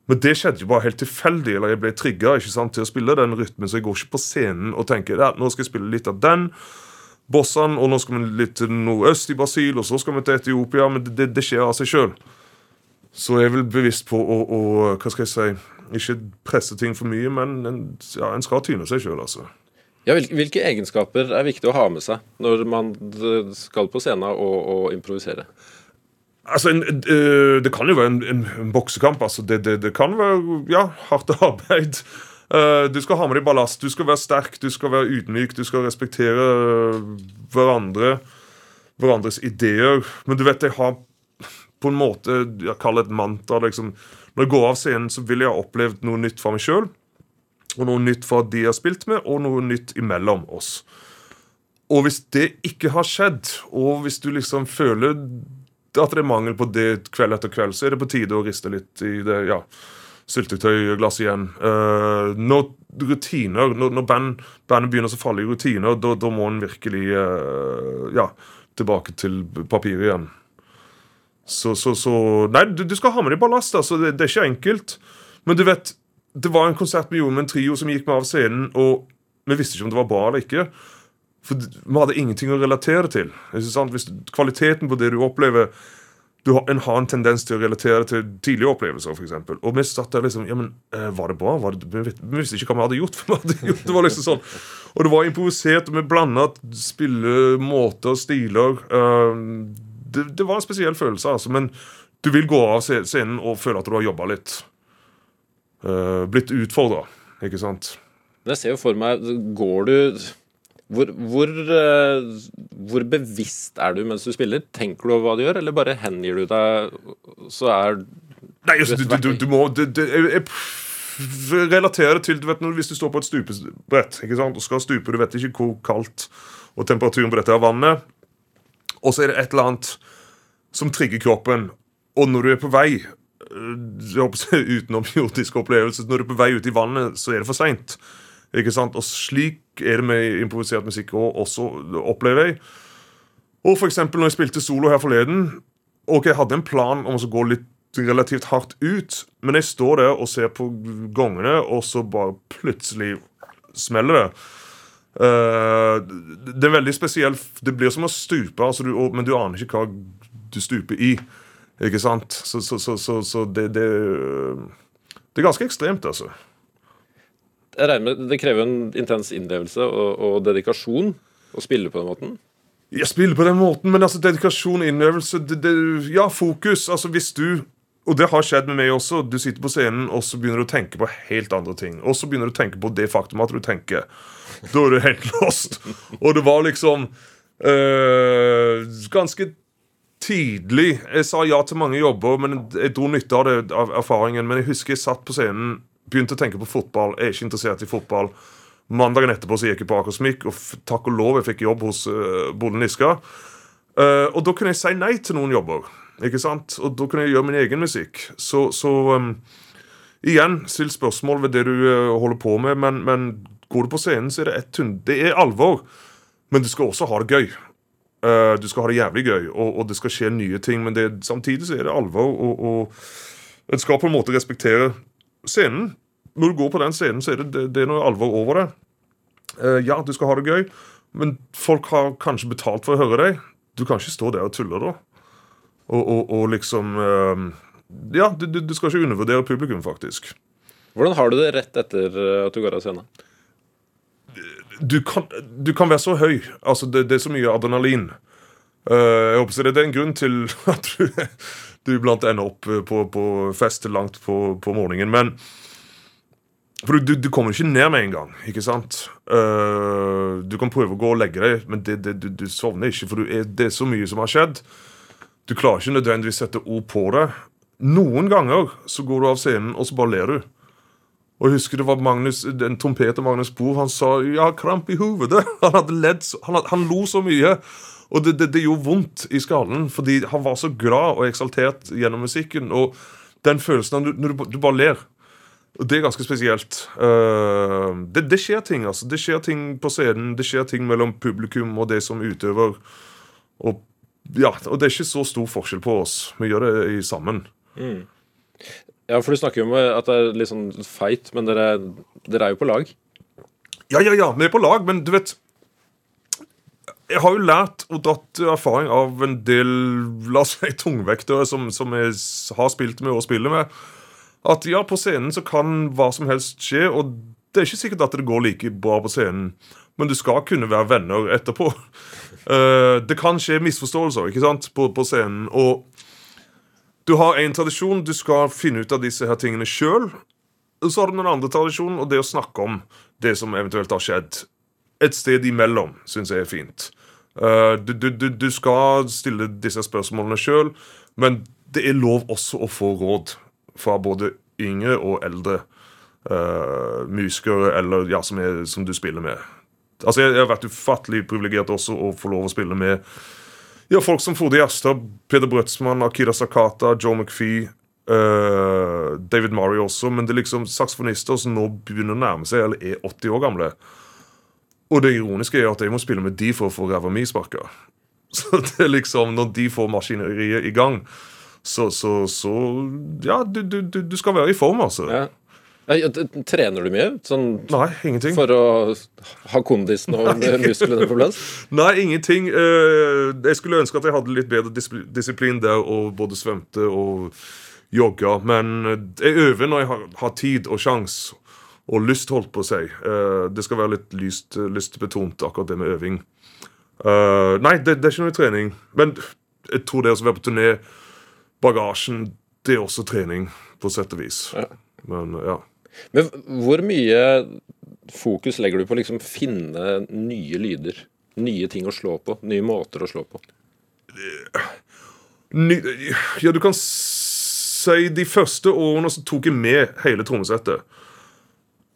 Men det skjedde jo bare helt tilfeldig. eller Jeg ble trigga til å spille den rytmen, så jeg går ikke på scenen og tenker ja, nå skal jeg spille litt av den. bossen og nå skal vi litt til nordøst i Brasil, og så skal vi til Etiopia. Men det, det, skjer av seg sjøl. Så jeg er vel bevisst på å, å, hva skal jeg si, ikke presse ting for mye, men en, ja, en skal tyne seg sjøl, altså. Ja, hvilke egenskaper er viktig å ha med seg når man skal på scenen og, og improvisere? Altså, en, uh, Det kan jo være en, en, en boksekamp. altså det, det, det, kan være ja, hardt arbeid. Uh, du skal ha med deg ballast, du skal være sterk, du skal være ydmyk, du skal respektere hverandre, hverandres ideer. Men du vet, jeg har på en måte jeg kaller et mantra. Liksom. Når jeg går av scenen, så vil jeg ha opplevd noe nytt for meg sjøl. Og noe nytt fra de har spilt med, og noe nytt imellom oss. Og hvis det ikke har skjedd, og hvis du liksom føler at det er mangel på det kveld etter kveld, så er det på tide å riste litt i det ja, syltetøyglasset igjen. Uh, når rutiner, når, når band, bandet begynner å falle i rutiner, da må en virkelig uh, ja, tilbake til papiret igjen. Så, så, så Nei, du, du, skal ha med deg ballast. Altså, det, det, er ikke enkelt. Men du vet, det var en konsert vi gjorde med en trio som gikk med av scenen, og vi visste ikke om det var bra eller ikke. For vi hadde ingenting å relatere til. Hvis Kvaliteten på det du opplever du har, En har en tendens til å relatere til tidlige opplevelser, f.eks. Og vi satt der liksom ja, men eh, Var det bra? Var det, vi, vi, visste ikke hva vi hadde gjort. For vi hadde gjort det var liksom sånn Og det var improvisert, og vi blanda spillemåter, stiler. Uh, det, det, var en spesiell følelse, altså. Men du vil gå av scenen og føle at du har jobba litt. Uh, blitt utfordra, ikke sant. Jeg ser jo for meg Går du hvor, hvor, uh, hvor, bevisst er du mens du spiller? Tenker du over hva du gjør, eller bare hengir du deg, så er Nei, just, du, du, du, må du, jeg, jeg relaterer til du vet, Hvis du står på et stupebrett ikke sant, og skal stupe, du vet ikke hvor kaldt og temperaturen på dette er vannet og så er det et eller annet som trigger kroppen. Og når du er på vei utenomjordisk opplevelse, når du er på vei ut i vannet, så er det for seint. Og slik er det med improvisert musikk også, opplever jeg. Og for eksempel når jeg spilte solo her forleden Ok, jeg hadde en plan om å gå litt relativt hardt ut, men jeg står der og ser på gongene, og så bare plutselig smeller det. Uh, det er veldig spesielt. Det blir som å stupe, altså du, men du aner ikke hva du stuper i. Ikke sant? Så, så, så, så, så det, det Det er ganske ekstremt, altså. Jeg regner med Det krever en intens innlevelse og, og dedikasjon å spille på den måten. Jeg spiller på den måten, men altså dedikasjon, innlevelse det, det, Ja, fokus. Altså hvis du Og det har skjedd med meg også. Du sitter på scenen, og så begynner du å tenke på helt andre ting. Og så begynner du å tenke på det faktum at du tenker. Da er du helt lost. Og det var liksom øh, Ganske tidlig. Jeg sa ja til mange jobber, men jeg dro nytte av det, av erfaringen. Men jeg husker jeg satt på scenen, begynte å tenke på fotball. Jeg er ikke interessert i fotball. Mandagen etterpå så gikk jeg på Akersmik, og takk og lov jeg fikk jobb hos uh, Bodil Niska. Uh, og da kunne jeg si nei til noen jobber. Ikke sant? Og da kunne jeg gjøre min egen musikk. Så, så um, igjen, still spørsmål ved det du uh, holder på med, men, men går du på scenen, så er det ett hund. Det er alvor, men du skal også ha det gøy. Eh, du skal ha det jævlig gøy, og, og det skal skje nye ting, men det, samtidig så er det alvor. Og, og en skal på en måte respektere scenen. Når du går på den scenen, så er det, det, det er noe alvor over det. Uh, ja, du skal ha det gøy, men folk har kanskje betalt for å høre deg. Du kan ikke stå der og tulle, da. Og, og, og liksom uh, Ja, du, du, skal ikke undervurdere publikum, faktisk. Hvordan har du det rett etter at du går av scenen? Du kan, du kan være så høy. Altså, det, det er så mye adrenalin. Uh, jeg håper så det, er en grunn til at du, du iblant ender opp eh, på, på fest langt på, på morgenen. Men For du, du kommer ikke ned med en gang, ikke sant? Uh, du kan prøve å gå og legge deg, men det, det, du, du sovner ikke, for er, det er så mye som har skjedd. Du klarer ikke nødvendigvis sette ord på det. Noen ganger så går du av scenen, og så bare ler du. Og jeg husker det var Magnus, den trompeter Magnus Bohr, han sa har kramp i hovedet'. Han hadde ledd, han, had- han lo så mye. Og det, det, det gjorde vondt i skallen, fordi han var så glad og eksaltert gjennom musikken. Og den følelsen av når du, du, bare ler. Og det er ganske spesielt. Uh, det, det skjer ting, altså. Det skjer ting på scenen. Det skjer ting mellom publikum og det som utøver. Og, ja, og det er ikke så stor forskjell på oss. Vi gjør det sammen. Ja, for du snakker jo om at det er litt sånn feit, men dere, dere er jo på lag. Ja, ja, ja, vi er på lag, men du vet Jeg har jo lært og dratt erfaring av en del la oss si, tungvektere som, som jeg har spilt med og spiller med. At ja, på scenen så kan hva som helst skje, og det er ikke sikkert at det går like bra på scenen, men du skal kunne være venner etterpå. Uh, det kan skje misforståelser ikke sant, på, på scenen, og du har en tradisjon, du skal finne ut av disse her tingene sjøl. Så har du den andre tradisjonen, og det å snakke om det som eventuelt har skjedd. Et sted imellom syns jeg er fint. Eh, du, du, du, du skal stille disse spørsmålene sjøl, men det er lov også å få råd fra både yngre og eldre uh, musikere eller ja, som, er, som du spiller med. Altså, jeg, jeg har vært ufattelig privilegert også å få lov å spille med ja, folk som Frode Gjerstad, Peder Brødsmann, Akira Sakata, Joe McPhee, Uh, David Murray også, men det er liksom saksofonister som nå begynner å nærme seg, eller er 80 år gamle. Og det ironiske er at jeg må spille med de for å få ræva mi sparka. Så det er liksom, når de får maskineriet i gang, så, så, så Ja, du, du du skal være i form, altså. Ja. Trener du mye? Sånn Nei, ingenting. for å ha kondisen og musklene på plass? Nei, ingenting. Eh, jeg skulle ønske at jeg hadde litt bedre disiplin der og både svømte og jogga. Men eh, jeg øver når jeg har, tid og sjanse og lyst, holdt på å si. Eh, det skal være litt lyst, lystbetont, akkurat det med øving. Nei, det, det er ikke noe trening. Men jeg tror det å være på turné, bagasjen, det er også trening, på sett og vis. Men ja. Men hvor mye fokus legger du på å liksom finne nye lyder? Nye ting å slå på? Nye måter å slå på? Ja, du kan si de første årene så tok jeg med hele trommesettet.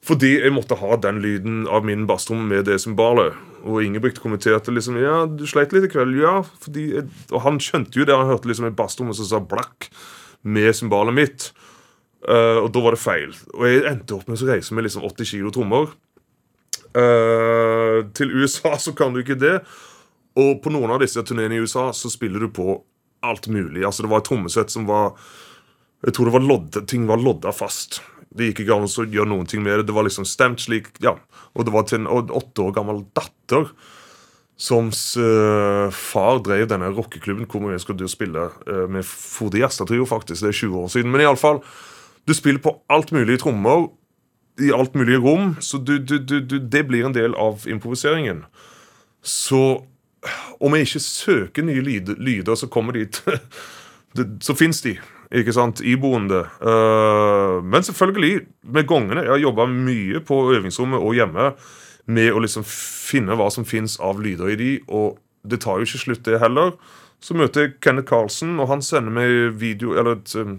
Fordi jeg måtte ha den lyden av min basstromme med det cymbalet. Og Ingebrigt kommenterte liksom Ja, du sleit litt i kveld. Ja, fordi jeg, Og han skjønte jo det. Han hørte liksom en basstromme som sa blakk med cymbalet mitt. Eh, og da var det feil. Og jeg endte opp med å reise med liksom 80 kilo trommer. Uh, til USA så kan du ikke det. Og på noen av disse turneene i USA så spiller du på alt mulig. Altså Det var et trommesett som var Jeg tror det var lodde, ting var lodda fast Det gikk ikke an å gjøre noen ting med det. Det var liksom stemt slik, ja. Og det var til en åtte år gammel datter soms uh, far drev denne rockeklubben hvor vi skulle spille uh, med Fodi Gjerstad-trio, faktisk. Det er 20 år siden. Men iallfall, du spiller på alt mulig trommer i alt mulig rom, så du, du, du, det blir en del av improviseringen. Så om jeg ikke søker nye lyder, så kommer de til Så fins de, ikke sant, iboende. Uh, men selvfølgelig, med gongene Jeg har jobba mye på øvingsrommet og hjemme med å liksom finne hva som fins av lyder i de, og det tar jo ikke slutt, det heller. Så møter jeg Kenneth Carlsen, og han sender meg video, eller et, um,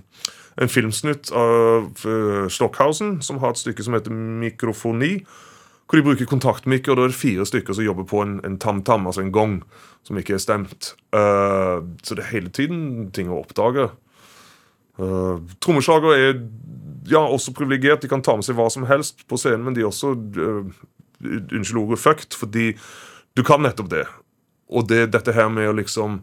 en filmsnutt av uh, Stockhausen, som har et stykke som heter Mikrofoni. Hvor de bruker kontaktmikker, og da er det fire stykker som jobber på en, tam-tam, altså en gong, som ikke er stemt. Uh, så det er hele tiden ting å oppdage. Uh, Trommeslager er ja, også privilegert. De kan ta med seg hva som helst på scenen, men de er også uh, unnskyld ordet, fucked, fordi du kan nettopp det. Og det dette her med å liksom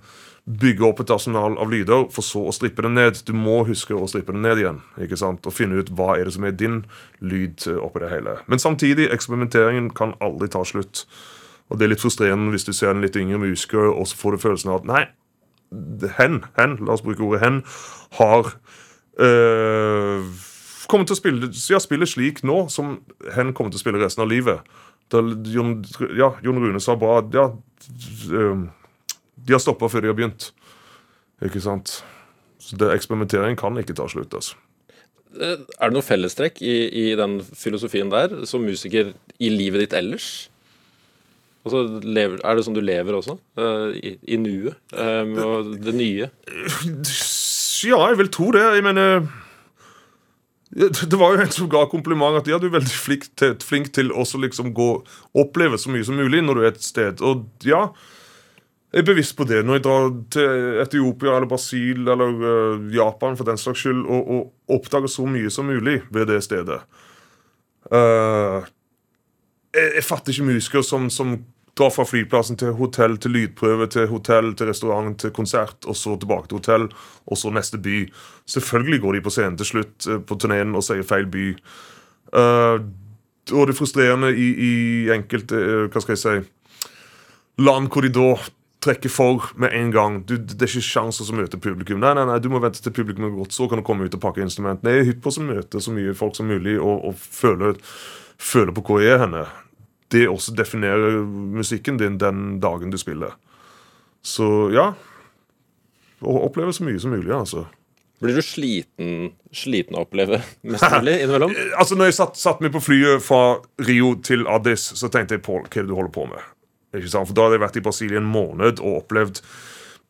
bygge opp et arsenal av lyder, for så å strippe det ned. Du må huske å strippe det ned igjen ikke sant? og finne ut hva er det som er din lyd oppi det hele. Men samtidig, eksperimenteringen kan aldri ta slutt. Og det er litt frustrerende hvis du ser en litt yngre musiker, og så får du følelsen av at nei, hen, hen, la oss bruke ordet hen, har øh, kommet til å spille, ja, spille slik nå som hen kommer til å spille resten av livet. Da Jon, ja, Jon Rune sa bra ja, ehm, De har stoppa før de har begynt. Ikke sant? Så det, Eksperimentering kan ikke ta slutt. altså. Eh, er det noe fellestrekk i, i, den filosofien der, som musiker i livet ditt ellers? Altså, lever, er det sånn du lever også? Uh, I, i nuet? Um, og det nye? Ja, jeg vil tro det. Jeg mener det var jo en som ga kompliment at ja, du er veldig flink til, flink til å liksom gå oppleve så mye som mulig når du er et sted. Og ja, er bevisst på det når jeg drar til Etiopia eller Brasil eller uh, Japan for den slags skyld, og, og oppdager så mye som mulig ved det stedet. Uh, jeg, jeg, fatter ikke musikere som, som drar fra flyplassen til hotell, til lydprøve, til hotell, til restaurant, til konsert, og så tilbake til hotell, og så neste by. Selvfølgelig går de på scenen til slutt eh, på turneen og sier feil by. Uh, og det frustrerende i, i enkelte uh, hva skal jeg si, land hvor de da trekker for med en gang. Du, det er ikke sjanser å møte publikum. Nei, nei, nei, du må vente til publikum er gått, så kan du komme ut og pakke instrumentene. Jeg er hypp på å møte så mye folk som mulig og, og føle, føle på hvor jeg er henne det også definerer musikken din den dagen du spiller. Så ja. Oppleve så mye som mulig, altså. Blir du sliten, sliten å oppleve mest mulig innimellom? altså, når jeg satt, satt meg på flyet fra Rio til Addis, så tenkte jeg på hva er det du holder på med? Ikke sant? For Da hadde jeg vært i Brasil i en måned og opplevd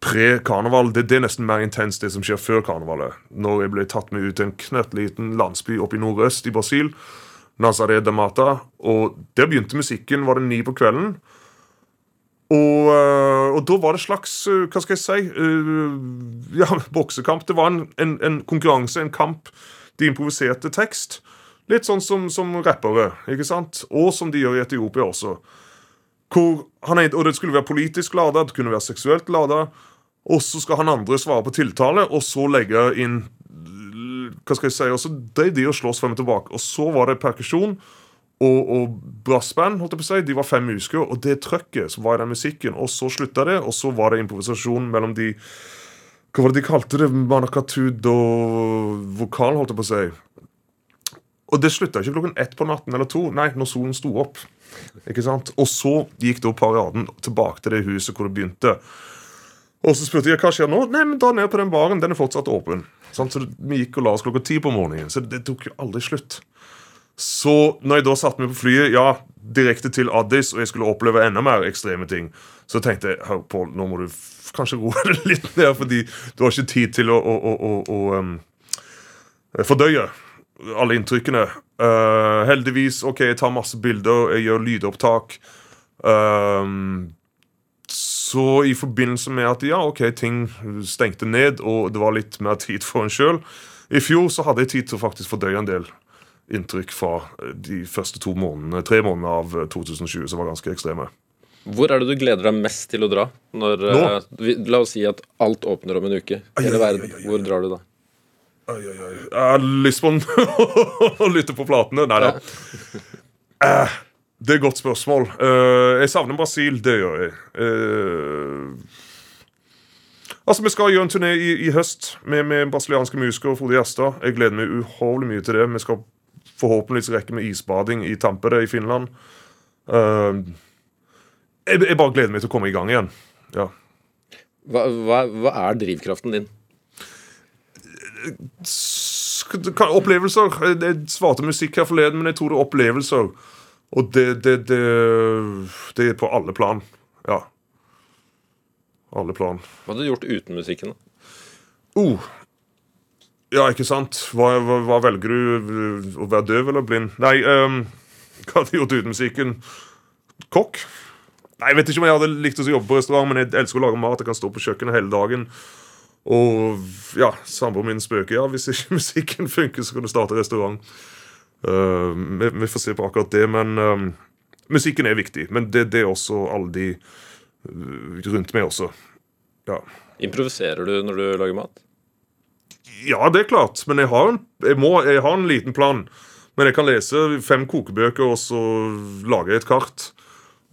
pre-karneval. Det, det, er nesten mer intenst det som skjer før karnevalet. Når jeg ble tatt med ut til en knøttliten landsby oppe i nordøst i Brasil Nazaré de Mata. Og der begynte musikken, var det ni på kvelden. Og, eh, og, da var det slags eh, Hva skal jeg si? Uh, ja, boksekamp. Det var en, en, en, konkurranse, en kamp. De improviserte tekst. Litt sånn som, som rappere, ikke sant? Og som de gjør i Etiopia også. Hvor han, og det skulle være politisk lada, det kunne være seksuelt lada. Og så skal han andre svare på tiltale, og så legge inn hva skal jeg si, og så drev de og slåss frem og tilbake. Og så var det perkusjon og, og brassband. holdt jeg på å si, De var fem musikere. Og det trøkket som var i den musikken. Og så slutta det, og så var det improvisasjon mellom de Hva var det de kalte det? Manakatud og vokal, holdt jeg på å si. Og det slutta ikke klokken ett på natten eller to. Nei, når solen sto opp. Ikke sant? Og så gikk da paraden tilbake til det huset hvor det begynte. Og så spurte jeg hva skjer nå. Nei, men da ned på den baren. Den er fortsatt åpen. Sånn, så Vi gikk og la oss klokka ti på morgenen. Så det tok jo aldri slutt. Så når jeg da satte meg på flyet ja, direkte til Addis, og jeg skulle oppleve enda mer ekstreme ting, så tenkte jeg hør Pål, nå må du kanskje roe deg litt ned, fordi du har ikke tid til å, å, å, å um, fordøye alle inntrykkene. Uh, heldigvis, OK, jeg tar masse bilder, jeg gjør lydopptak. Um, så i forbindelse med at ja, ok, ting stengte ned, og det var litt mer tid for en sjøl I fjor så hadde jeg tid til å faktisk fordøye en del inntrykk fra de første to månedene, tre månedene av 2020, som var ganske ekstreme. Hvor er det du gleder deg mest til å dra? Når, uh, la oss si at alt åpner om en uke. Hele verden. Hvor drar du da? Oi, oi, oi. Jeg har lyst på å lytte på platene. Nei da. Uh, det er et godt spørsmål. Uh, jeg savner Brasil. Det gjør jeg. Uh, altså, Vi skal gjøre en turné i, i høst med, med brasilianske musikere. Frode Gjerstad. Jeg gleder meg uhorvelig mye til det. Vi skal forhåpentligvis rekke med isbading i Tampere i Finland. Uh, jeg, jeg bare gleder meg til å komme i gang igjen. Ja. Hva, hva, hva er drivkraften din? Opplevelser. Jeg- Jeg svarte musikk her forleden, men jeg tror det er opplevelser. Og det, det, det, det er på alle plan. Ja. Alle plan. Hva hadde du gjort uten musikken? da? Oh. Ja, ikke sant? Hva, hva, hva velger du? Å være døv eller blind? Nei, um, hva hadde jeg gjort uten musikken? Kokk? Nei, Jeg vet ikke om jeg hadde likt å jobbe på restaurant, men jeg elsker å lage mat. Jeg kan stå på kjøkkenet hele dagen. Og ja, samboeren min spøker. Ja, hvis ikke musikken funker, så kan du starte restaurant. Uh, vi, vi får se på akkurat det, men uh, musikken er viktig. Men det, det er også alle de uh, rundt meg også. Ja. Improviserer du når du lager mat? Ja, det er klart, men jeg har en, jeg må, jeg har en liten plan. Men jeg kan lese fem kokebøker, og så lager jeg et kart.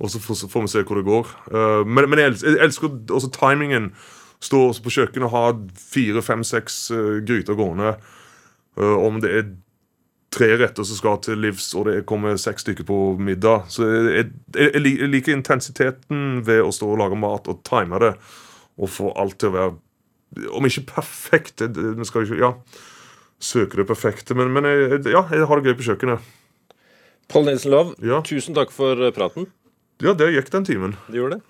Og så får, så får vi se hvor det går. Men, men jeg, elsker, jeg elsker også timingen. Stå også på kjøkkenet og ha fire, fem, seks eh, gryter gående. Eh, om det er tre retter som skal til livs, og det kommer seks stykker på middag. Så jeg, jeg, jeg liker intensiteten ved å stå og lage mat og time det. Og få alt til å være om ikke perfekt Vi skal ikke ja, søke det perfekte, men, men jeg, ja, jeg har det gøy på kjøkkenet. Paul Nilsen Love, Ja. tusen takk for praten. Ja, det gikk den timen. Det gjorde det.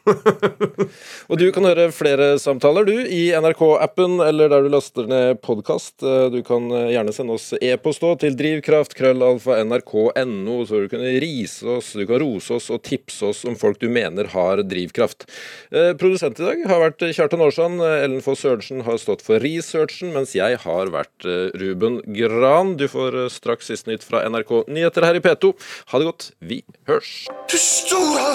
og du kan høre flere samtaler du i NRK-appen eller der du laster ned podkast. Du kan eh, gjerne sende oss e-post òg til drivkraft.krøllalfa.nrk.no, så du kan rise oss, du kan rose oss og tipse oss om folk du mener har drivkraft. Eh, Produsent i dag har vært Kjartan Aarsand. Ellen Foss Sørensen har stått for researchen, mens jeg har vært eh, Ruben Gran. Du får eh, straks siste nytt fra NRK Nyheter her i P2. Ha det godt. Vi hørs. Du store!